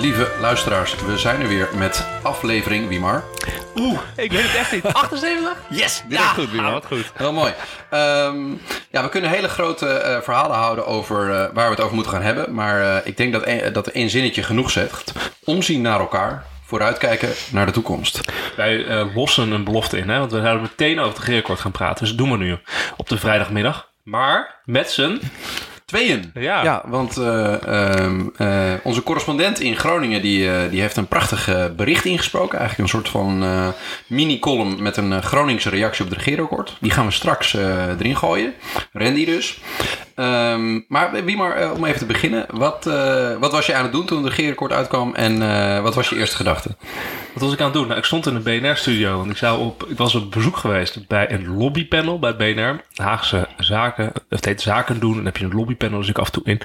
Lieve luisteraars, we zijn er weer met aflevering Wiemar. Oeh, ik weet het echt niet. 78? Yes, direct goed Wiemar. Ah, wat goed. Heel mooi. Ehm, ja, we kunnen hele grote eh, verhalen houden over eh, waar we het over moeten gaan hebben. Maar eh, ik denk dat, een, dat één zinnetje genoeg zegt. Omzien naar elkaar, vooruitkijken naar de toekomst. Wij eh, lossen een belofte in, hè? want we zouden meteen over het regeerakkoord gaan praten. Dus dat doen we nu op de vrijdagmiddag. Maar met z'n... Tweeën. Ja. Ja, want eh, ehm, eh, onze correspondent in Groningen die, eh, die heeft een prachtig bericht ingesproken. Eigenlijk een soort van mini-column met een Groningse reactie op het regeerakkoord. Die gaan we straks erin gooien. Randy dus. Ehm, maar wie maar om even te beginnen. Wat, wat was je aan het doen toen het regeerakkoord uitkwam en wat was je eerste gedachte? Wat was ik aan het doen? Nou, ik stond in een BNR-studio. Ik, zou op, ik was op bezoek geweest bij een lobbypanel bij BNR. Haagse zaken. Het heet zaken doen. En dan heb je een lobbypanel, dus ik af en toe in.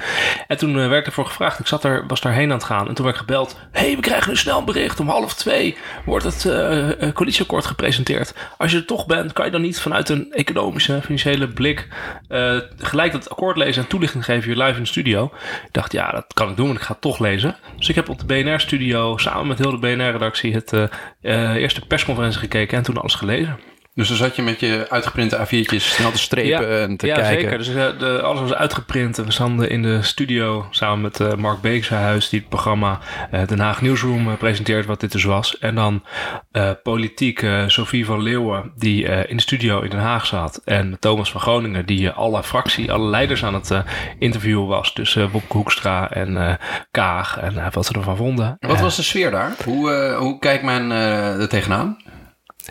En toen eh, werd ervoor gevraagd. Ik zat er, was daarheen aan het gaan. En toen werd ik gebeld. hey, we krijgen nu snel bericht. Om half twee wordt het eh, coalitieakkoord gepresenteerd. Als je er toch bent, kan je dan niet vanuit een economische, financiële blik... gelijk dat akkoord lezen en toelichting geven hier live in de studio. Ik dacht, ja, dat kan ik doen, want ik ga het toch lezen. Dus ik heb op de BNR-studio samen met heel de BNR-redactie eh eh, eerste persconferentie gekeken en toen alles gelezen. Dus dan zat je met je uitgeprinte A4'tjes snel te strepen en te ja kijken. zeker. Dus eh, de, alles was uitgeprint. En we stonden in de studio samen met eh, Mark Beekhuis, die het programma eh, Den Haag Newsroom eh, presenteert, wat dit dus was. En dan politiek Sophie van Leeuwen, die in de studio in Den Haag zat. En Thomas van Groningen, die alle fractie, alle leiders aan het interviewen was. Dus eh Wopke Hoekstra en Kaag en wat ze ervan vonden. Wat was de sfeer daar? Hoe, hoe kijkt men er tegenaan?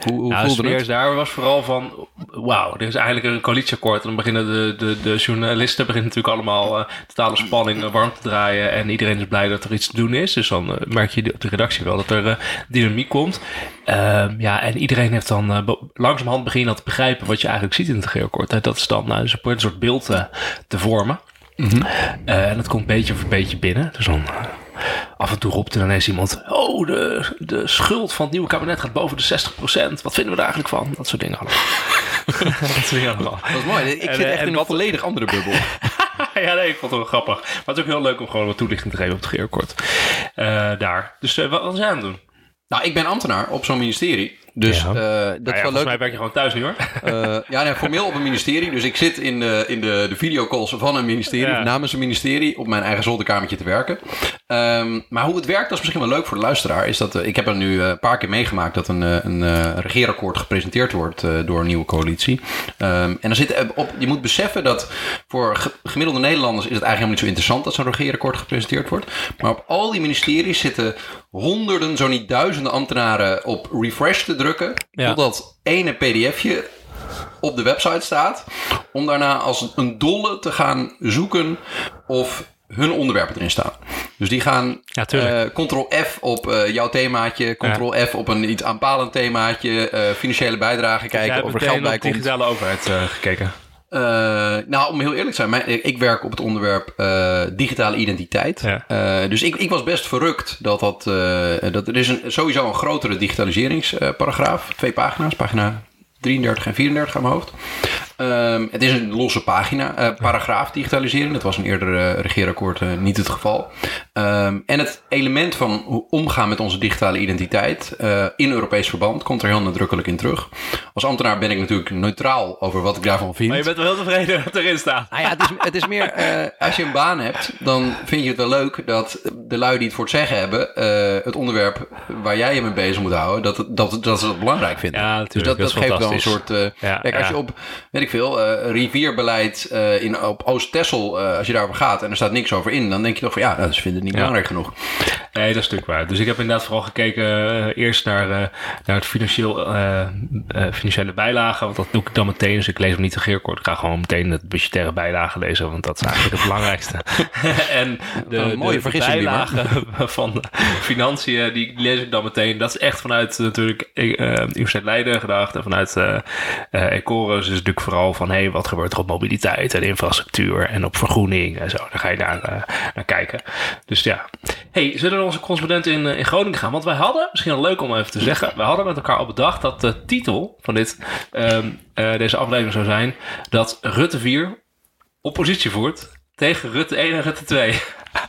Hoe, hoe Nou, voelde het? daar was vooral van, wauw, er is eigenlijk een coalitieakkoord. En dan beginnen de, de, de journalisten beginnen natuurlijk allemaal uh, totale spanning uh, warm te draaien. En iedereen is blij dat er iets te doen is. Dus dan uh, merk je op de redactie wel dat er uh, dynamiek komt. Uh, ja, en iedereen heeft dan langzamerhand beginnen te begrijpen wat je eigenlijk ziet in het regeerakkoord. Dat is dan uh, een soort beeld te vormen. Mm -hmm. en dat komt beetje voor beetje binnen. Dus dan af en toe roept er ineens iemand... Oh, de, de schuld van het nieuwe kabinet gaat boven de 60%. Wat vinden we daar eigenlijk van? Dat soort dingen allemaal. dat soort dingen allemaal. Dat is mooi. Ik en, zit echt en in een volledig andere bubbel. ja, nee, ik vond het wel grappig. Maar het is ook heel leuk om gewoon wat toelichting te geven op het gereerakkoord. Uh, daar. Dus uh, wat was jij aan het doen? Nou, ik ben ambtenaar op zo'n ministerie. Dus ja. uh, dat nou ja, is wel volgens leuk. mij werk je gewoon thuis nu hoor. Uh, ja, nee, formeel op een ministerie. Dus ik zit in de, in de, de videocalls van een ministerie, ja. namens een ministerie, op mijn eigen zolderkamertje te werken. Um, maar hoe het werkt, dat is misschien wel leuk voor de luisteraar. Is dat, uh, ik heb er nu een paar keer meegemaakt dat een, een, een regeerakkoord gepresenteerd wordt door een nieuwe coalitie. Um, en dan zit op, je moet beseffen dat voor gemiddelde Nederlanders is het eigenlijk helemaal niet zo interessant dat zo'n regeerakkoord gepresenteerd wordt. Maar op al die ministeries zitten honderden, zo niet duizenden ambtenaren op refresh te drukken. Ja. Totdat ene pdfje op de website staat. Om daarna als een dolle te gaan zoeken of hun onderwerpen erin staan. Dus die gaan ja, uh, Ctrl-F op uh, jouw themaatje, Ctrl-F ja. op een iets aanpalend themaatje, uh, financiële bijdrage kijken of er geld bij komt. digitale overheid gekeken. Uh, nou, om heel eerlijk te zijn, mijn, ik werk op het onderwerp uh, digitale identiteit. Ja. Uh, dus ik, ik, was best verrukt dat dat. dat er is een, sowieso een grotere digitaliseringsparagraaf. Twee pagina's, pagina 33 en 34 aan mijn hoofd. Um, het is een losse pagina, uh, paragraaf digitalisering. Dat was een eerder uh, regeerakkoord uh, niet het geval. Um, en het element van omgaan met onze digitale identiteit in Europees verband komt er heel nadrukkelijk in terug. Als ambtenaar ben ik natuurlijk neutraal over wat ik daarvan vind. Maar je bent wel heel tevreden dat erin staat. Nou ja, het is, het is meer, als je een baan hebt, dan vind je het wel leuk dat de lui die het voor het zeggen hebben, het onderwerp waar jij je mee bezig moet houden, dat, dat, dat ze dat belangrijk vinden. Ja, natuurlijk. Dus dat, dat, dat geeft wel een soort. ja, kijk, als je op, weet ik veel, uh, rivierbeleid uh, in, op Oost-Texel, uh, als je daarover gaat en er staat niks over in, dan denk je toch van ja, dat vinden het niet ja. belangrijk genoeg. Nee, dat is natuurlijk waar. Dus ik heb inderdaad vooral gekeken eerst naar, naar het financieel, financiële bijlage, want dat doe ik dan meteen. Dus ik lees hem niet regeerakkoord. Ik ga gewoon meteen het budgettaire bijlage lezen, want dat is eigenlijk het belangrijkste. en de, een mooie de, de bijlage van de financiën, die lees ik dan meteen. Dat is echt vanuit natuurlijk Universiteit Leiden gedacht en vanuit Ecorus is natuurlijk vooral van hey, wat gebeurt er op mobiliteit en infrastructuur en op vergroening en zo. Dan ga je daar uh, naar kijken. Dus ja. Hey, zullen we onze correspondent in, uh, in Groningen gaan? Want wij hadden, misschien wel leuk om even te zeggen, we hadden met elkaar al bedacht dat de titel van dit, um, uh, deze aflevering zou zijn dat Rutte 4 oppositie voert tegen Rutte 1 en Rutte 2.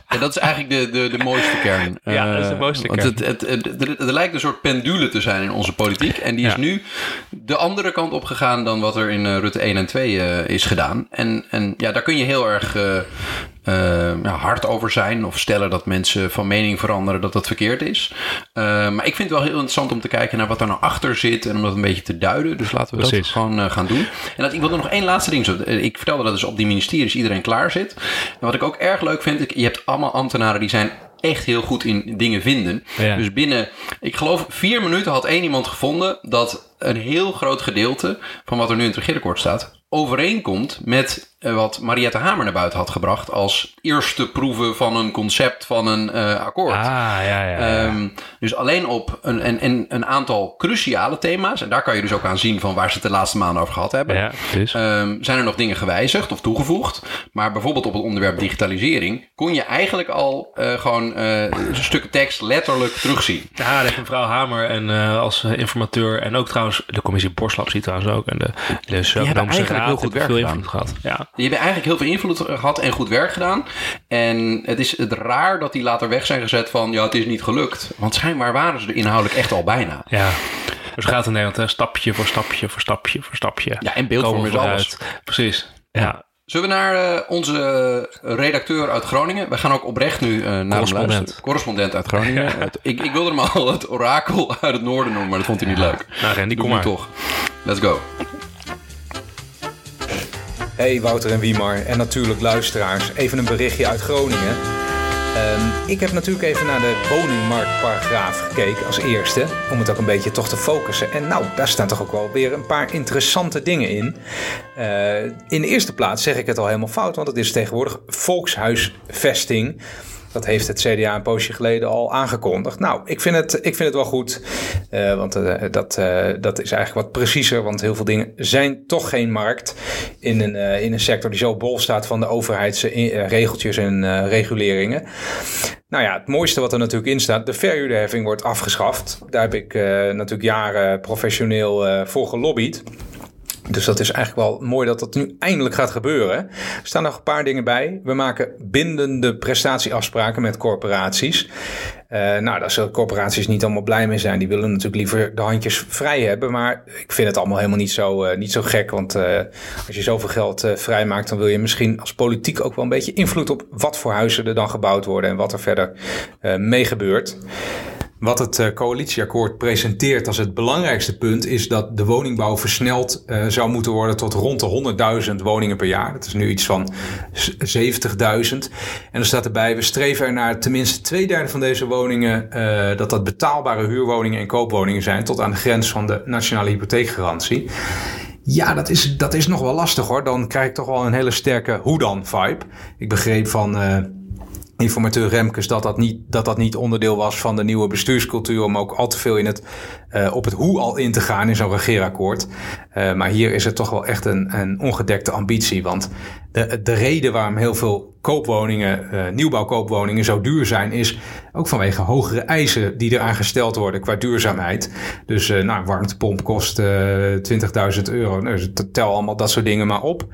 En dat is eigenlijk de, de, de mooiste kern. Ja, dat is de mooiste want kern. Het, het, het, er, lijkt een soort pendule te zijn in onze politiek. En die is Ja. nu de andere kant op gegaan dan wat er in eh, Rutte 1 en 2 eh, is gedaan. En, en ja, daar kun je heel erg eh, eh, ja, hard over zijn. Of stellen dat mensen van mening veranderen dat dat verkeerd is. Eh, maar ik vind het wel heel interessant om te kijken naar wat er nou achter zit. En om dat een beetje te duiden. Dus laten we dat gewoon eh, gaan doen. En dat, ik wilde nog één laatste ding. Zo, eh, ik vertelde dat dus op die ministeries iedereen klaar zit. En wat ik ook erg leuk vind. Ik, je hebt allemaal ambtenaren die zijn echt heel goed in dingen vinden. Ja. Dus binnen, ik geloof, vier minuten had één iemand gevonden dat een heel groot gedeelte van wat er nu in het regeerakkoord staat overeenkomt met wat Mariette Hamer naar buiten had gebracht als eerste proeven van een concept van een eh, akkoord. Ah, ja, ja. ja. Ehm, dus alleen op een, een, een, een aantal cruciale thema's, en daar kan je dus ook aan zien van waar ze het de laatste maanden over gehad hebben. ja. Ehm, zijn er nog dingen gewijzigd of toegevoegd. Maar bijvoorbeeld op het onderwerp digitalisering kon je eigenlijk al eh, gewoon eh stukken tekst letterlijk terugzien. Ja, heeft mevrouw Hamer en eh, als eh, informateur en ook trouwens de commissie Borslap ziet trouwens ook en de, de eigenlijk Raad heel goed hebben veel werk invloed gehad. Ja. Die hebben eigenlijk heel veel invloed gehad en goed werk gedaan. En het is het raar dat die later weg zijn gezet van ja, het is niet gelukt. Want schijnbaar waren ze er inhoudelijk echt al bijna. ja. Dus gaat in Nederland hè, stapje voor stapje voor stapje voor stapje. Ja, en beeldvorm is alles. Precies. Ja. Zullen we naar eh, onze redacteur uit Groningen? We gaan ook oprecht nu eh, naar Correspondent. luisteren. Correspondent uit Groningen. Het- ik, ik wilde hem al het orakel uit het noorden noemen, maar dat vond hij niet leuk. Nou, Randy, Doe kom maar. toch. Let's go. Hey Wouter en Wiemar en natuurlijk luisteraars. Even een berichtje uit Groningen. Ehm, ik heb natuurlijk even naar de woningmarktparagraaf gekeken als eerste. Om het ook een beetje toch te focussen. En nou, daar staan toch ook wel weer een paar interessante dingen in. Eh, in de eerste plaats zeg ik het al helemaal fout. Want het is tegenwoordig volkshuisvesting. Dat heeft het CDA een poosje geleden al aangekondigd. Nou, ik vind het, ik vind het wel goed. eh, want eh, dat, eh, dat is eigenlijk wat preciezer. Want heel veel dingen zijn toch geen markt. In een, in een sector die zo bol staat van de overheidsregeltjes en reguleringen. Nou ja, het mooiste wat er natuurlijk in staat, de verhuurderheffing wordt afgeschaft. Daar heb ik natuurlijk jaren professioneel voor gelobbyd. Dus dat is eigenlijk wel mooi dat dat nu eindelijk gaat gebeuren. Er staan nog een paar dingen bij. We maken bindende prestatieafspraken met corporaties. Eh, nou, daar zullen corporaties niet allemaal blij mee zijn. Die willen natuurlijk liever de handjes vrij hebben. Maar ik vind het allemaal helemaal niet zo, eh, niet zo gek. Want eh, als je zoveel geld vrijmaakt, dan wil je misschien als politiek ook wel een beetje invloed op wat voor huizen er dan gebouwd worden en wat er verder mee gebeurt. Wat het eh, coalitieakkoord presenteert als het belangrijkste punt is dat de woningbouw versneld eh, zou moeten worden tot rond de 100.000 woningen per jaar. Dat is nu iets van z- 70.000. En er staat erbij, we streven er naar tenminste twee derde van deze woningen eh, dat dat betaalbare huurwoningen en koopwoningen zijn tot aan de grens van de nationale hypotheekgarantie. Ja, dat is, dat is nog wel lastig hoor. Dan krijg ik toch wel een hele sterke hoe dan vibe. Ik begreep van informateur Remkes dat dat, niet, dat dat niet onderdeel was van de nieuwe bestuurscultuur om ook al te veel in het, eh, op het hoe al in te gaan in zo'n regeerakkoord. Eh, maar hier is het toch wel echt een, een ongedekte ambitie. Want de, de reden waarom heel veel koopwoningen, eh, nieuwbouwkoopwoningen zo duur zijn, is ook vanwege hogere eisen die eraan gesteld worden qua duurzaamheid. Dus eh nou, warmtepomp kost eh 20.000 euro. Nou, dus tel allemaal dat soort dingen maar op.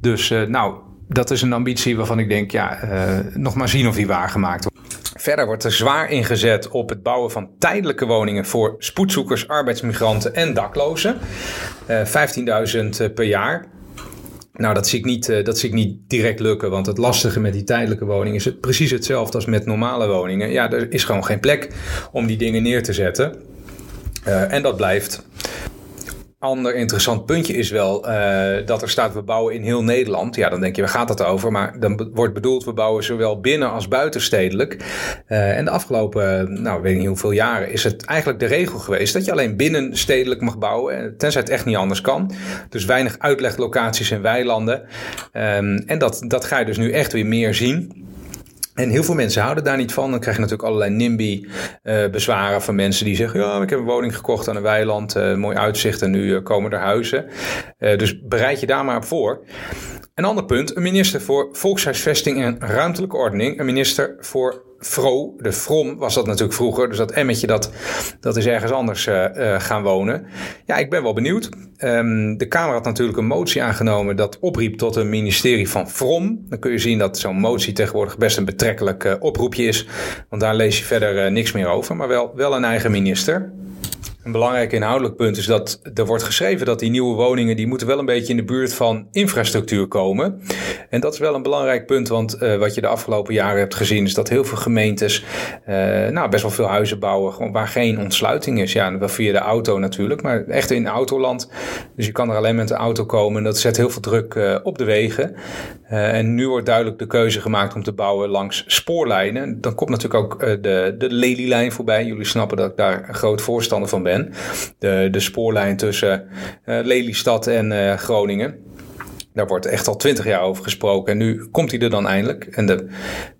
Dus nou, dat is een ambitie waarvan ik denk, ja, eh, nog maar zien of die waargemaakt wordt. Verder wordt er zwaar ingezet op het bouwen van tijdelijke woningen voor spoedzoekers, arbeidsmigranten en daklozen. Eh 15.000 per jaar. Nou, dat zie, ik niet, eh, dat zie ik niet direct lukken, want het lastige met die tijdelijke woningen is het precies hetzelfde als met normale woningen. Ja, er is gewoon geen plek om die dingen neer te zetten. Eh, en dat blijft. Ander interessant puntje is wel eh, dat er staat we bouwen in heel Nederland. Ja, dan denk je, waar gaat het over? Maar dan wordt bedoeld we bouwen zowel binnen als buitenstedelijk. Eh, en de afgelopen, nou weet niet hoeveel jaren, is het eigenlijk de regel geweest dat je alleen binnen stedelijk mag bouwen. eh, Tenzij het echt niet anders kan. Dus weinig uitleglocaties in weilanden. Ehm, en dat, dat ga je dus nu echt weer meer zien. En heel veel mensen houden daar niet van. Dan krijg je natuurlijk allerlei NIMBY-bezwaren van mensen die zeggen: Ja, ik heb een woning gekocht aan een weiland, eh, mooi uitzicht en nu eh, komen er huizen. Eh, dus bereid je daar maar op voor. Een ander punt: een minister voor Volkshuisvesting en Ruimtelijke Ordening, een minister voor Vro, de From was dat natuurlijk vroeger. Dus dat emmetje, dat, dat is ergens anders gaan wonen. Ja, ik ben wel benieuwd. Ehm, de Kamer had natuurlijk een motie aangenomen dat opriep tot een ministerie van From. Dan kun je zien dat zo'n motie tegenwoordig best een betrekkelijk oproepje is. Want daar lees je verder niks meer over. Maar wel, wel een eigen minister. Een belangrijk inhoudelijk punt is dat er wordt geschreven dat die nieuwe woningen die moeten wel een beetje in de buurt van infrastructuur komen. En dat is wel een belangrijk punt, want uh, wat je de afgelopen jaren hebt gezien is dat heel veel gemeentes uh, nou, best wel veel huizen bouwen waar geen ontsluiting is. Ja, wel via de auto natuurlijk, maar echt in autoland. Dus je kan er alleen met de auto komen en dat zet heel veel druk uh, op de wegen. en nu wordt duidelijk de keuze gemaakt om te bouwen langs spoorlijnen. Dan komt natuurlijk ook de, de Lelylijn voorbij. Jullie snappen dat ik daar een groot voorstander van ben. De, de spoorlijn tussen uh, Lelystad en uh, Groningen. Daar wordt echt al twintig jaar over gesproken. En nu komt hij er dan eindelijk. En de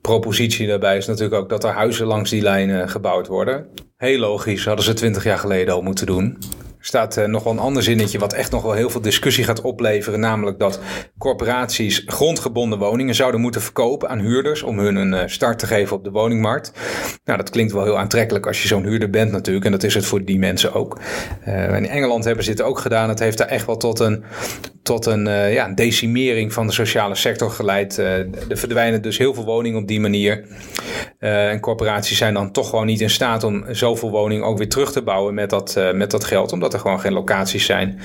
propositie daarbij is natuurlijk ook dat er huizen langs die lijn gebouwd worden. Heel logisch, hadden ze twintig jaar geleden al moeten doen staat uh, nog wel een ander zinnetje wat echt nog wel heel veel discussie gaat opleveren. Namelijk dat corporaties grondgebonden woningen zouden moeten verkopen aan huurders om hun een uh, start te geven op de woningmarkt. Nou, dat klinkt wel heel aantrekkelijk als je zo'n huurder bent natuurlijk. En dat is het voor die mensen ook. Uh, in Engeland hebben ze dit ook gedaan. Het heeft daar echt wel tot een, tot een, ja, een decimering van de sociale sector geleid. er verdwijnen dus heel veel woningen op die manier. en corporaties zijn dan toch gewoon niet in staat om zoveel woningen ook weer terug te bouwen met dat, met dat geld. Omdat er gewoon geen locaties zijn,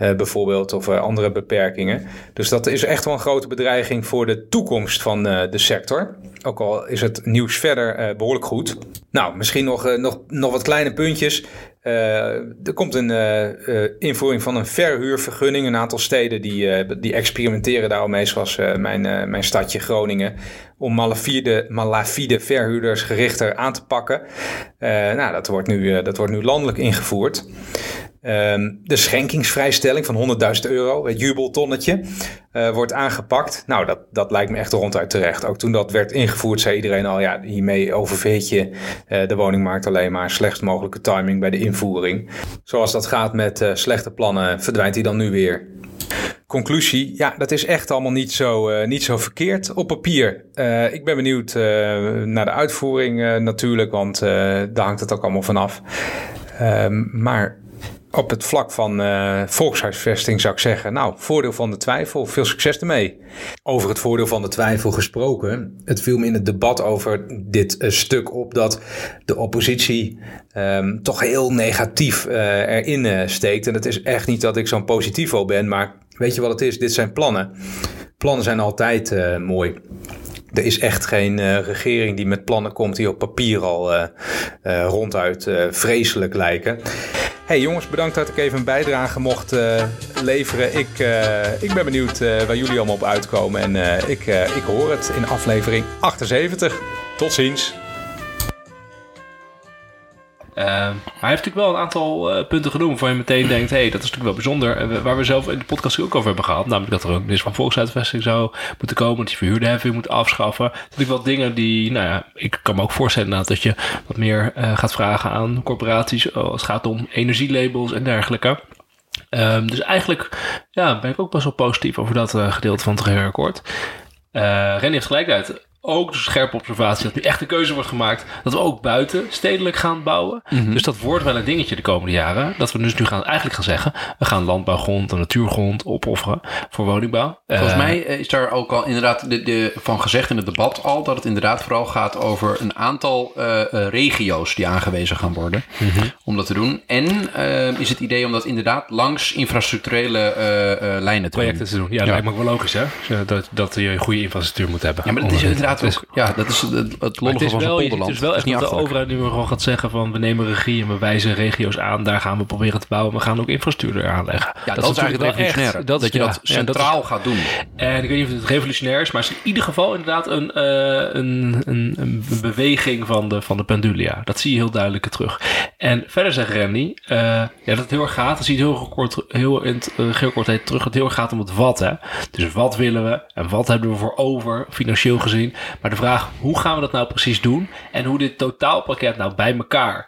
uh, bijvoorbeeld, of uh, andere beperkingen. Dus dat is echt wel een grote bedreiging voor de toekomst van uh, de sector. Ook al is het nieuws verder behoorlijk goed. Nou, misschien nog, nog, nog wat kleine puntjes. er komt een invoering van een verhuurvergunning. Een aantal steden die, die experimenteren daar al mee, zoals mijn, mijn stadje Groningen om malafide, malafide verhuurders gerichter aan te pakken. Uh, nou, dat wordt, nu, dat wordt nu landelijk ingevoerd. Um, de schenkingsvrijstelling van 100.000 euro, het jubeltonnetje, uh, wordt aangepakt. Nou, dat, dat lijkt me echt ronduit terecht. Ook toen dat werd ingevoerd, zei iedereen al: ja, hiermee overveet je uh, de woningmarkt alleen maar. Slechtst mogelijke timing bij de invoering. Zoals dat gaat met slechte plannen, verdwijnt hij dan nu weer. Conclusie, ja, dat is echt allemaal niet zo, niet zo verkeerd op papier. ik ben benieuwd naar de uitvoering natuurlijk, want daar hangt het ook allemaal vanaf. Um, maar op het vlak van volkshuisvesting zou ik zeggen, nou, voordeel van de twijfel, veel succes ermee. Over het voordeel van de twijfel gesproken, het viel me in het debat over dit stuk op dat de oppositie um, toch heel negatief erin steekt. En het is echt niet dat ik zo'n positivo ben, maar weet je wat het is? Dit zijn plannen. Plannen zijn altijd mooi. Er is echt geen uh, regering die met plannen komt die op papier al uh, ronduit vreselijk lijken. Hey jongens, bedankt dat ik even een bijdrage mocht leveren. Ik, ik ben benieuwd waar jullie allemaal op uitkomen. En ik, ik hoor het in aflevering 78. Tot ziens. Uh, hij heeft natuurlijk wel een aantal uh, punten genoemd waar je meteen denkt: hé, hey, dat is natuurlijk wel bijzonder. Waar we zelf in de podcast ook over hebben gehad. Namelijk dat er ook minister van Volksuitvesting zou moeten komen. Dat je verhuurderheffing moet afschaffen. Natuurlijk wel dingen die, nou ja, ik kan me ook voorstellen dat je wat meer eh, gaat vragen aan corporaties. als het gaat om energielabels en dergelijke. Um, dus eigenlijk ja, ben ik ook best wel positief over dat gedeelte van het regeerakkoord. Renny heeft gelijkheid ook de scherpe observatie dat nu echt de keuze wordt gemaakt dat we ook buiten stedelijk gaan bouwen. Mhm. Dus dat wordt wel een dingetje de komende jaren. Dat we dus nu gaan, eigenlijk gaan zeggen, we gaan landbouwgrond en natuurgrond opofferen voor woningbouw. Volgens uh, mij is daar ook al inderdaad de, de, van gezegd in het debat al dat het inderdaad vooral gaat over een aantal uh, regio's die aangewezen gaan worden mm om dat te doen. En uh, is het idee om dat inderdaad langs infrastructurele lijnen te Projecten doen. te doen. Ja, dat lijkt me ook wel logisch hè. Dat, dat je goede infrastructuur moet hebben. Ja, maar dat is inderdaad ja, dat is het, het lollige van zo'n polderland. Het is wel echt dat de overheid nu gewoon gaat zeggen van we nemen regie en we wijzen regio's aan. Daar gaan we proberen te bouwen. We gaan ook infrastructuur aanleggen. Ja, dat, is eigenlijk het revolutionaire. Dat, dat je dat centraal gaat doen. En ik weet niet of het revolutionair is, maar het is in ieder geval inderdaad een, uh, een, een, een, beweging van de, van de pendula. Dat zie je heel duidelijk terug. En verder zegt Randy, uh, ja, dat het heel erg gaat. Dat zie je heel kort, heel in het uh, heel kort terug. Dat het heel erg gaat om het wat. Hè? Dus wat willen we en wat hebben we voor over, financieel gezien. Maar de vraag, hoe gaan we dat nou precies doen? En hoe dit totaalpakket nou bij elkaar,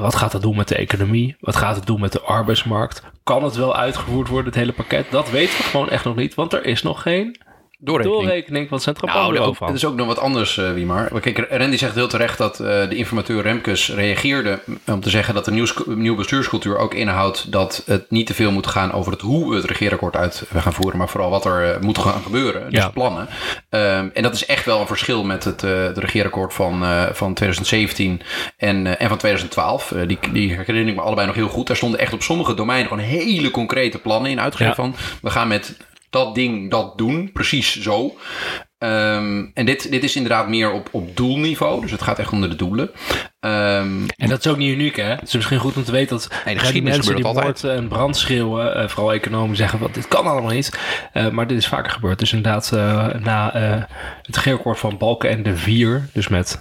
wat gaat het doen met de economie? Wat gaat het doen met de arbeidsmarkt? Kan het wel uitgevoerd worden, het hele pakket? Dat weten we gewoon echt nog niet, want er is nog geen Doorrekening. doorrekening van het Centraal Nou, Planbureau van. het is ook nog wat anders, eh Wiemar. Kijk, Randy zegt heel terecht dat eh, de informateur Remkes reageerde om te zeggen dat de nieuws, nieuwe bestuurscultuur ook inhoudt dat het niet te veel moet gaan over het hoe we het regeerakkoord uit gaan voeren, maar vooral wat er eh, moet gaan gebeuren, dus Ja. plannen. Ehm, en dat is echt wel een verschil met het, het regeerakkoord van, van 2017 en, en van 2012. Eh, die, die herinner ik me allebei nog heel goed. Daar stonden echt op sommige domeinen gewoon hele concrete plannen in uitgegeven Ja. van we gaan met dat ding dat doen, precies zo. Ehm, en dit, dit is inderdaad meer op, op doelniveau. Dus het gaat echt onder de doelen. Ehm, En dat is ook niet uniek, hè? Het is misschien goed om te weten dat de die mensen die gebeurt moord altijd. en brand schreeuwen, eh, vooral economen, zeggen van dit kan allemaal niet. Eh, maar dit is vaker gebeurd. Dus inderdaad, eh, na eh, het regeerakkoord van Balken en de Vier, dus met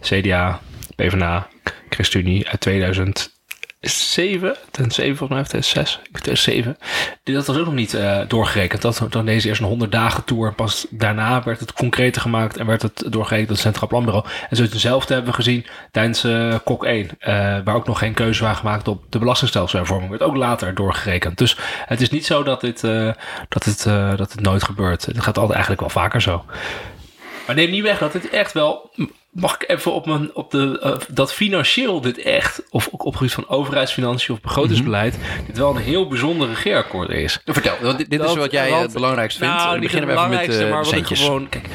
CDA, PvdA, ChristenUnie uit 2007, 2007 volgens mij, of 2006, 2007. Dit dat was ook nog niet eh, doorgerekend. Dat, dan deze eerst een 100 dagen tour. Pas daarna werd het concreter gemaakt en werd het doorgerekend door het Centraal Planbureau. En zo hetzelfde hebben we gezien tijdens eh, KOK 1. eh, waar ook nog geen keuze waren gemaakt op de belastingstelselshervorming. Werd ook later doorgerekend. Dus het is niet zo dat dit, dat het, dat het nooit gebeurt. Het gaat altijd eigenlijk wel vaker zo. Maar neem niet weg dat dit echt wel. Mag ik even op, mijn, op de. eh, dat financieel dit echt. Of ook op gebied van overheidsfinanciën of begrotingsbeleid. dit wel een heel bijzonder regeerakkoord is. vertel, want dit, dit is wat jij eh, het belangrijkste vindt. Nou, beginnen we even met eh, maar wat gewoon. Kijk,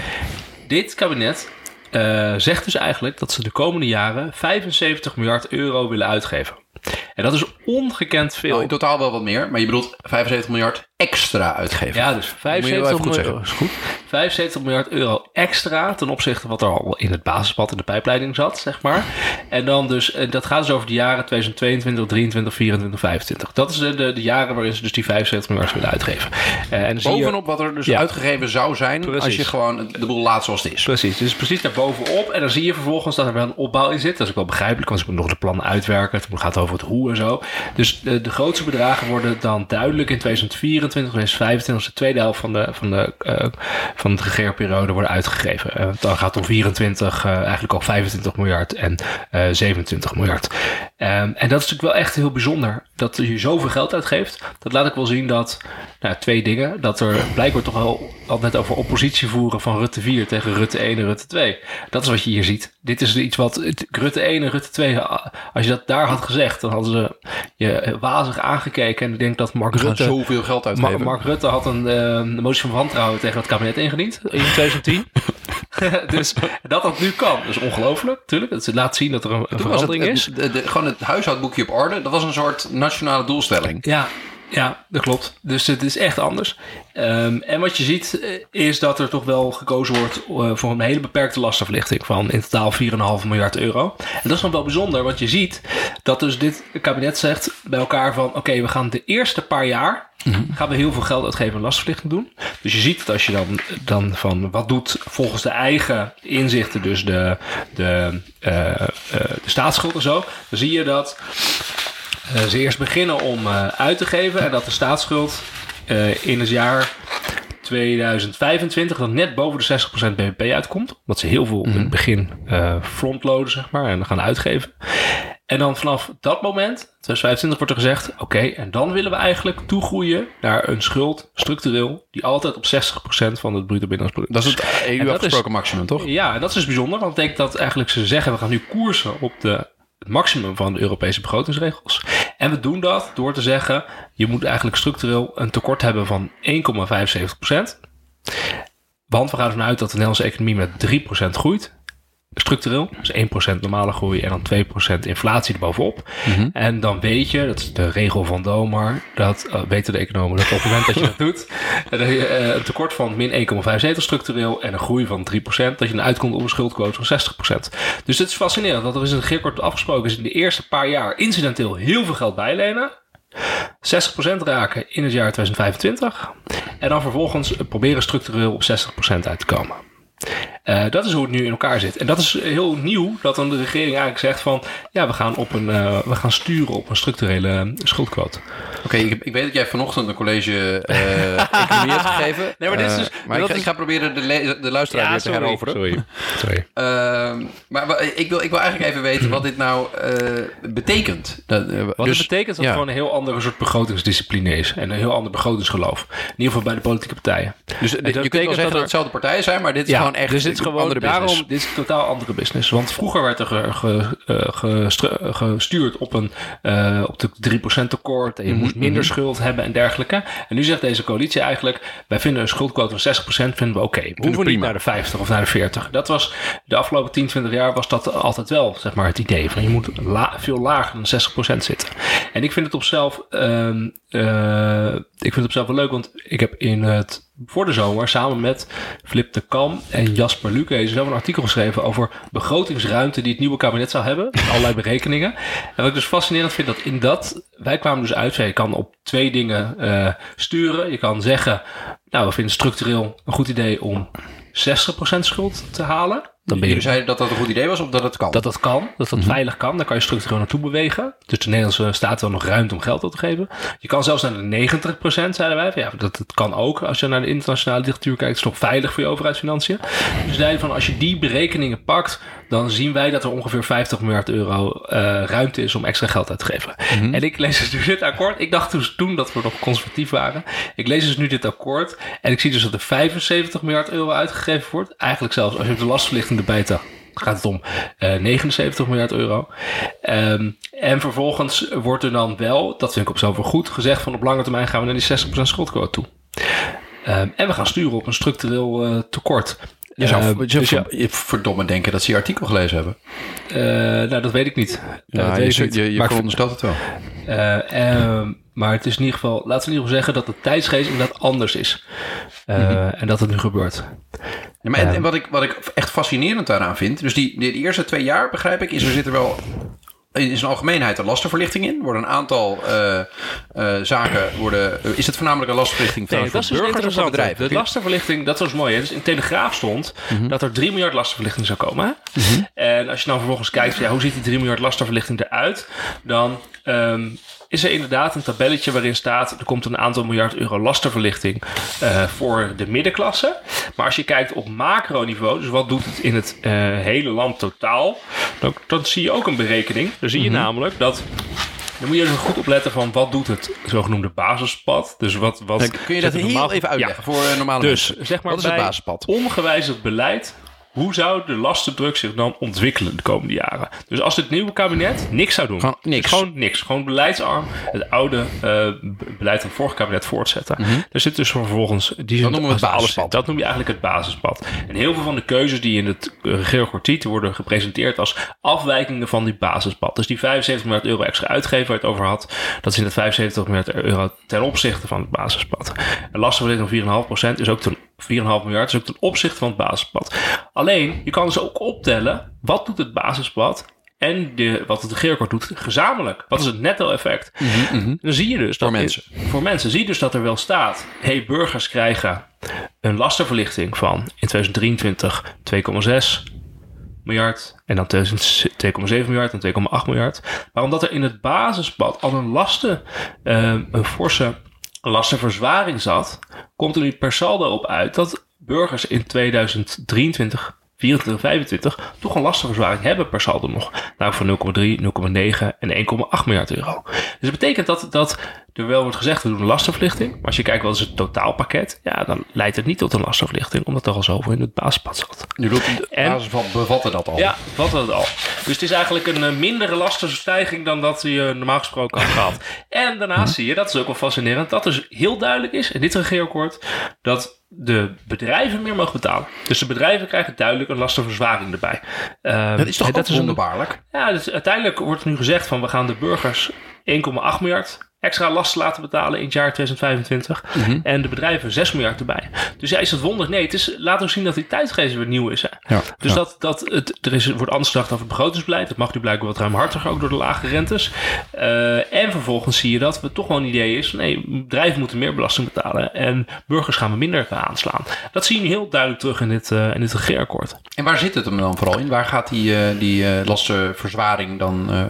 dit kabinet eh, zegt dus eigenlijk dat ze de komende jaren 75 miljard euro willen uitgeven. En dat is ongekend veel. Nou, in totaal wel wat meer, maar je bedoelt 75 miljard extra uitgeven. Ja, dus Moet je 75 wel even goed miljard, is goed. 75 miljard euro extra ten opzichte van wat er al in het basispad in de pijpleiding zat, zeg maar. En dan dus, en dat gaat dus over de jaren 2022, 23, 24, 25. Dat is de, de, de jaren waarin ze dus die 75 miljard willen uitgeven. Eh, en zie je- Bovenop wat er dus Ja. uitgegeven zou zijn als je gewoon de boel laat zoals het is. Precies, dus precies daar bovenop. En dan zie je vervolgens dat er wel een opbouw in zit. Dat is ook wel begrijpelijk, want ze moeten nog de plannen uitwerken. Het gaat over het hoe en zo. Dus de, de grootste bedragen worden dan duidelijk in 2024, 2025, de tweede helft van de, van de, eh, van de regeerperiode worden uitgegeven. Eh, dan gaat het om 24, eh, eigenlijk al 25 miljard en eh 27 miljard. Ehm, en dat is natuurlijk wel echt heel bijzonder dat je zoveel geld uitgeeft. Dat laat ik wel zien dat, nou, twee dingen. Dat er blijkbaar toch wel al net over oppositie voeren van Rutte 4 tegen Rutte 1 en Rutte 2. Dat is wat je hier ziet. Dit is iets wat Rutte 1 en Rutte 2, als je dat daar had gezegd, dan hadden ze je wazig aangekeken. En ik denk dat Mark Rutte... zoveel geld uitgeven. Ma- Mark Rutte had een eh, motie van wantrouwen tegen het kabinet ingediend in 2010. dus dat dat nu kan, dat is ongelooflijk, natuurlijk. Het laat zien dat er een, een het, verandering is. het- de- de- gewoon het huishoudboekje op orde. Dat was een soort nationale doelstelling. Ja, ja, dat klopt. Dus het is echt anders. Ehm, en wat je ziet eh, is dat er toch wel gekozen wordt eh, voor een hele beperkte lastenverlichting van in totaal 4,5 miljard euro. En dat is nog wel bijzonder, want je ziet dat dus dit kabinet zegt bij elkaar van oké, we gaan de eerste paar jaar gaan we heel veel geld uitgeven aan lastenverlichting doen. Dus je ziet dat als je dan, dan van wat doet volgens de eigen inzichten, dus de, de, eh, eh, de staatsschuld en zo, dan zie je dat ze eerst beginnen om eh, uit te geven en dat de staatsschuld eh, in het jaar 2025 dan net boven de 60% BBP uitkomt. Omdat ze heel veel in het begin eh frontloaden, zeg maar, en gaan uitgeven. En dan vanaf dat moment, 2025, wordt er gezegd: oké, en dan willen we eigenlijk toegroeien naar een schuld structureel die altijd op 60% van het bruto binnenlands product Dat is het EU-afgesproken maximum, toch? ja, en dat is dus bijzonder, want dat betekent dat eigenlijk ze zeggen: we gaan nu koersen op de, maximum van de Europese begrotingsregels. En we doen dat door te zeggen: je moet eigenlijk structureel een tekort hebben van 1,75%. Want we gaan ervan uit dat de Nederlandse economie met 3% groeit. Structureel, dus 1% normale groei en dan 2% inflatie erbovenop. En dan weet je, dat is de regel van Domar, dat uh, weten de economen, dat op het moment dat je dat doet, dat je uh, een tekort van min 1,75 structureel en een groei van 3%, dat je dan uitkomt op een schuldquote van 60%. Dus het is fascinerend, want er is een regeerakkoord afgesproken, is in de eerste paar jaar incidenteel heel veel geld bijlenen. 60% raken in het jaar 2025. En dan vervolgens proberen structureel op 60% uit te komen. Uh, dat is hoe het nu in elkaar zit. En dat is heel nieuw dat dan de regering eigenlijk zegt van ja, we gaan, op een, uh, we gaan sturen op een structurele schuldquote. Oké, ik, ik, weet dat jij vanochtend een college uh, economie hebt gegeven. Nee, maar dit is dus, maar ik, is... ik, ga proberen de, de luisteraar ja, weer te heroveren. Sorry. sorry. Ehm, maar ik wil, ik wil eigenlijk even weten wat dit nou betekent. Dat, wat dus, het betekent dat het gewoon een heel andere soort begrotingsdiscipline is. En een heel ander begrotingsgeloof. In ieder geval bij de politieke partijen. Dus je kunt wel zeggen dat, er, hetzelfde partijen zijn, maar dit is gewoon echt dus is gewoon andere daarom. Dit is een totaal andere business. Want vroeger werd er ge, ge, ge, gestuurd op, een, uh, op de 3% tekort. En je moest minder mhm. schuld hebben en dergelijke. En nu zegt deze coalitie eigenlijk... wij vinden een schuldquote van 60% vinden we oké. Okay. We hoeven niet naar de 50 of naar de 40. Dat was de afgelopen 10, 20 jaar was dat altijd wel zeg maar, het idee. Van je moet la, veel lager dan 60% zitten. En ik vind het op zelf... Um, uh, ik vind het op zelf wel leuk, want ik heb in het voor de zomer samen met Flip de Kam en Jasper Luke zelf een artikel geschreven over begrotingsruimte die het nieuwe kabinet zou hebben. Allerlei berekeningen. En wat ik dus fascinerend vind, dat in dat, wij kwamen dus uit, je kan op twee dingen uh, sturen. Je kan zeggen, nou we vinden structureel een goed idee om 60% schuld te halen. Dan ben je... zei dat dat een goed idee was of dat het kan? Dat dat kan, dat dat mhm. veilig kan. Dan kan je structureel naartoe bewegen. Dus de Nederlandse staat wel nog ruimte om geld op te geven. Je kan zelfs naar de 90%, zeiden wij. Ja, dat, dat kan ook. Als je naar de internationale literatuur kijkt, is het nog veilig voor je overheidsfinanciën. Dus zeiden van als je die berekeningen pakt, dan zien wij dat er ongeveer 50 miljard euro uh, ruimte is om extra geld uit te geven. Mhm. En ik lees dus nu dit akkoord. Ik dacht dus toen dat we nog conservatief waren. Ik lees dus nu dit akkoord. En ik zie dus dat er 75 miljard euro uitgegeven wordt. Eigenlijk zelfs als je de lastverlichting erbij telt gaat het om uh, eh, 79 miljard euro. Um, en vervolgens wordt er dan wel, dat vind ik op wel goed, gezegd van op lange termijn gaan we naar die 60% schuldquote toe. Um, en we gaan sturen op een structureel uh, tekort. Je zou, uh, dus ja. verdomme denken dat ze je artikel gelezen hebben. Uh, nou, dat weet ik niet. Ja, je, je, je, je veronderstelt het wel. Uh, maar het is in ieder geval, laten we in ieder geval zeggen dat de tijdsgeest inderdaad anders is. Mm -hmm. En dat het nu gebeurt. Ja, maar en, en, wat, ik, wat ik echt fascinerend daaraan vind, dus die, die, die eerste twee jaar begrijp ik, is er zit er wel in zijn algemeenheid een lastenverlichting in. Worden een aantal uh, uh, zaken. Worden, uh, is het voornamelijk een lastenverlichting nee, dat is dus burgers of bedrijven? De lastenverlichting, dat was mooi. Hè? Dus in Telegraaf stond mm -hmm. dat er 3 miljard lastenverlichting zou komen. Mm -hmm. En als je nou vervolgens kijkt, ja, hoe ziet die 3 miljard lastenverlichting eruit? Dan um, is er inderdaad een tabelletje waarin staat... er komt een aantal miljard euro lastenverlichting uh, voor de middenklasse. Maar als je kijkt op macroniveau, dus wat doet het in het uh, hele land totaal... Dan, dan, zie je ook een berekening. Dan zie je mm -hmm. namelijk dat... Dan moet je even goed opletten van wat doet het zogenoemde basispad. Dus wat, wat kun je dat heel normaal... even uitleggen ja. voor normale dus, mensen? Zeg maar wat is het basispad? Ongewijzigd beleid hoe zou de lastendruk zich dan ontwikkelen de komende jaren? Dus als het nieuwe kabinet niks zou doen. Gewoon niks. Gewoon niks. Gewoon beleidsarm. Het oude uh, beleid van het vorige kabinet voortzetten. Mm -hmm. Er zit dus vervolgens... Die dat noemen we het basispad. Dat noem je eigenlijk het basispad. En heel veel van de keuzes die in het regeerakkoord worden gepresenteerd als afwijkingen van die basispad. Dus die 75 miljard euro extra uitgeven waar je het over had. Dat is in het 75 miljard euro ten opzichte van het basispad. Een lastenverlichting van 4,5% is ook ten 4,5 miljard is ook ten opzichte van het basispad. Alleen, je kan dus ook optellen, wat doet het basispad en de, wat het regeerakkoord doet gezamenlijk. Wat is het netto-effect? Mm -hmm. Dan zie je dus dat... Voor mensen. voor mensen. Zie je dus dat er wel staat... hey, burgers krijgen een lastenverlichting van in 2023 2,6 miljard. En dan 2,7 miljard en 2,8 miljard. Maar omdat er in het basispad al een lasten... Uh, een forse lastenverzwaring zat, komt er nu per saldo op uit dat burgers in 2023 24 en 25 toch een lastenverzwaring hebben per saldo nog. Nou van 0,3, 0,9 en 1,8 miljard euro. Dus dat betekent dat, dat er wel wordt gezegd, we doen een lastenverlichting. Maar als je kijkt wat is het totaalpakket, ja, dan leidt het niet tot een lastenverlichting, omdat er al zoveel in het basispad zat. Nu doet het basisvat bevatten dat al. Ja, bevatten dat al. Dus het is eigenlijk een uh, mindere lastenstijging dan dat je normaal gesproken had gehad. En daarnaast zie je, dat is ook wel fascinerend, dat dus heel duidelijk is in dit regeerakkoord, dat de bedrijven meer mogen betalen. Dus de bedrijven krijgen duidelijk een lastenverzwaring erbij. Um, dat is toch dat is wonderbaarlijk? ja, dus uiteindelijk wordt nu gezegd van we gaan de burgers 1,8 miljard extra lasten laten betalen in het jaar 2025. Mhm. En de bedrijven 6 miljard erbij. Dus ja, is het wonder? Nee, het is, laat ook zien dat die tijdgeest weer nieuw is. Hè? Ja, Dus ja. dat, dat het, er is, wordt anders gedacht over het begrotingsbeleid. Dat mag nu blijkbaar wat ruimhartiger, ook door de lage rentes. Eh, en vervolgens zie je dat het toch wel een idee is. Nee, bedrijven moeten meer belasting betalen. En burgers gaan we minder aanslaan. Dat zie je heel duidelijk terug in dit, eh, in dit regeerakkoord. En waar zit het hem dan vooral in? Waar gaat die, eh, die lastenverzwaring dan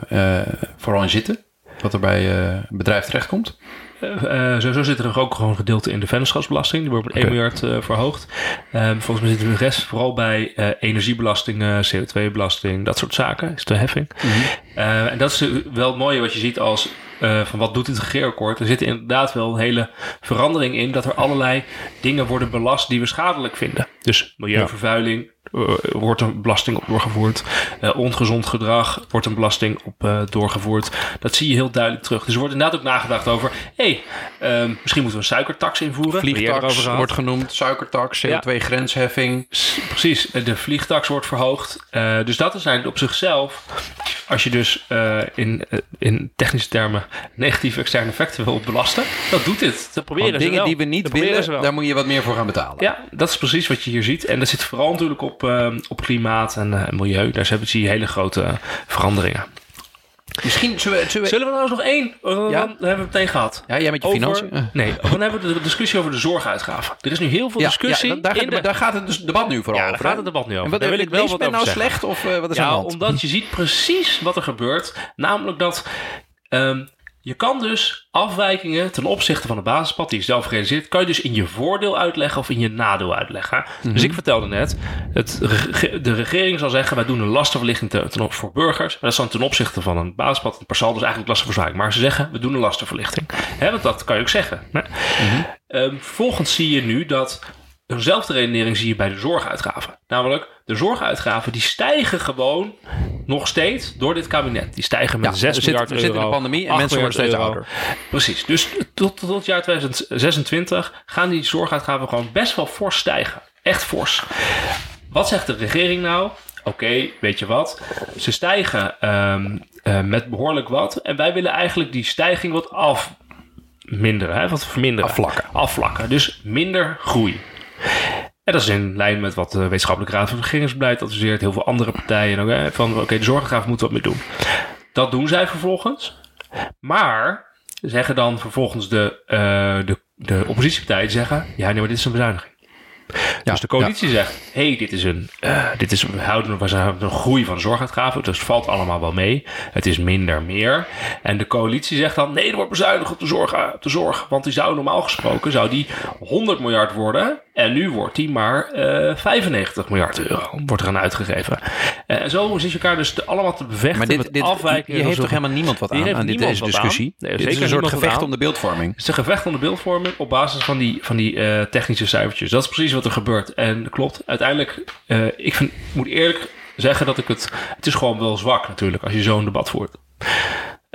vooral in zitten? Wat er bij eh, een bedrijf terechtkomt? Eh, eh, sowieso zit er ook gewoon een gedeelte in de vennootschapsbelasting. Die wordt met 1 Oké. miljard eh, verhoogd. Ehm, volgens mij zit de rest vooral bij eh, energiebelastingen, CO2-belasting, dat soort zaken. Is de heffing. Eh, en dat is wel het mooie wat je ziet als eh, van wat doet dit regeerakkoord. Er zit inderdaad wel een hele verandering in dat er allerlei dingen worden belast die we schadelijk vinden. Dus milieuvervuiling eh, wordt een belasting op doorgevoerd. Eh, ongezond gedrag wordt een belasting op eh, doorgevoerd. Dat zie je heel duidelijk terug. Dus er wordt inderdaad ook nagedacht over... hé, hey, ehm, misschien moeten we een suikertax invoeren. Vliegtax wordt genoemd, suikertax, CO2-grensheffing. S- Precies, eh, de vliegtax wordt verhoogd. Eh, dus dat zijn op zichzelf, als je dus eh, in, eh, in technische termen negatieve externe effecten wil belasten, dat doet dit. Dat proberen Want ze dingen wel. die we niet willen, daar moet je wat meer voor gaan betalen. Ja, dat is precies wat je hier ziet. En dat zit vooral natuurlijk op, eh, op klimaat en eh, milieu. Daar hebben- zie je hele grote eh, veranderingen. Misschien zullen we... Zullen we Zullen we nou nog één? Ja. Dan hebben we het meteen gehad. ja, jij met je Over- financiën? Eh. Nee, dan hebben we de discussie over de zorguitgaven. Er is nu heel veel Ja, discussie. ja, daar, gaat, de- daar gaat het dus debat nu vooral Ja, daar over. gaat het debat nu over. En wat, Daar wil ik wel wat men over nou zeggen. slecht of wat is Ja, omdat je ziet precies wat er gebeurt. Namelijk dat ehm, je kan dus afwijkingen ten opzichte van de basispad die je zelf realiseert, kan je dus in je voordeel uitleggen of in je nadeel uitleggen. Mhm. Dus ik vertelde net, het, de regering zal zeggen, wij doen een lastenverlichting ten, ten voor burgers. Maar dat is dan ten opzichte van een basispad en per saldo dus eigenlijk lastenverzwaring. Maar ze zeggen, we doen een lastenverlichting. Hè, want dat kan je ook zeggen. Hè? Ehm, vervolgens zie je nu dat eenzelfde redenering zie je bij de zorguitgaven. Namelijk, de zorguitgaven die stijgen gewoon nog steeds door dit kabinet. Die stijgen met Ja, 6 we zitten- miljard we euro. zitten in de pandemie en 8 mensen worden steeds euro. Precies. Dus tot, tot het jaar 2026 gaan die zorguitgaven gewoon best wel fors stijgen. Echt fors. Wat zegt de regering nou? Oké, weet je wat? Ze stijgen ehm, eh, met behoorlijk wat. En wij willen eigenlijk die stijging wat afminderen. Hè? Wat verminderen. Afvlakken. Afvlakken. Dus minder groei. En dat is in lijn met wat de Wetenschappelijke Raad van Regeringsbeleid adviseert. Heel veel andere partijen. Van oké, de zorggraaf moeten wat mee doen. Dat doen zij vervolgens. Maar zeggen dan vervolgens de, eh, de, de oppositiepartijen zeggen... Ja, nee, maar dit is een bezuiniging. Dus de coalitie zegt, hey, dit is een, eh, dit is, we houden een groei van zorguitgaven, dus het valt allemaal wel mee. Het is minder meer. En de coalitie zegt dan, nee, er wordt bezuinigd op de zorg, eh, op de zorg want die zou normaal gesproken zou die 100 miljard worden en nu wordt die maar eh 95 miljard euro wordt er aan uitgegeven. En zo zit je elkaar dus te- allemaal te bevechten Maar met dit, dit, afwijkingen. hier heeft toch helemaal niemand wat aan, aan dit, deze discussie? Nee, dit is zeker een soort gevecht om de beeldvorming. Het is een gevecht om de beeldvorming op basis van die, van die technische cijfertjes. Dat is precies wat er gebeurt. En klopt, uiteindelijk, eh, ik vind, moet eerlijk zeggen dat ik het... Het is gewoon wel zwak natuurlijk als je zo'n debat voert.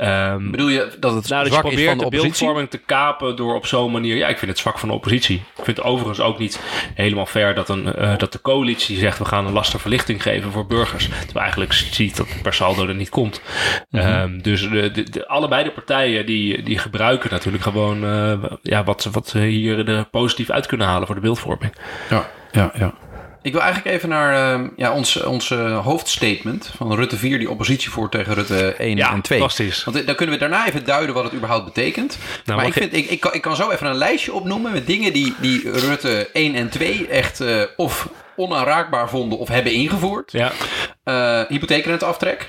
Ehm, Bedoel je dat het nou, dat je zwak is probeert van de beeldvorming te kapen door op zo'n manier... Ja, ik vind het zwak van de oppositie. Ik vind het overigens ook niet helemaal fair dat, een, eh, dat de coalitie zegt... we gaan een lastenverlichting geven voor burgers. Terwijl eigenlijk ziet dat per saldo er niet komt. Mhm. Ehm, dus de, de, de- allebei de partijen die, die gebruiken natuurlijk gewoon... eh, ja, wat, ze- wat ze hier er positief uit kunnen halen voor de beeldvorming. Ja, ja, ja. Ik wil eigenlijk even naar eh, ja, ons, ons eh, hoofdstatement van Rutte 4, die oppositie voert tegen Rutte 1 Ja, en 2. fantastisch. Want eh, dan kunnen we daarna even duiden wat het überhaupt betekent. maar mag ik, vind, ik, ik, kan, ik kan zo even een lijstje opnoemen met dingen die, die Rutte 1 en 2 echt eh, of onaanraakbaar vonden of hebben ingevoerd. Ja, hypotheekrenteaftrek.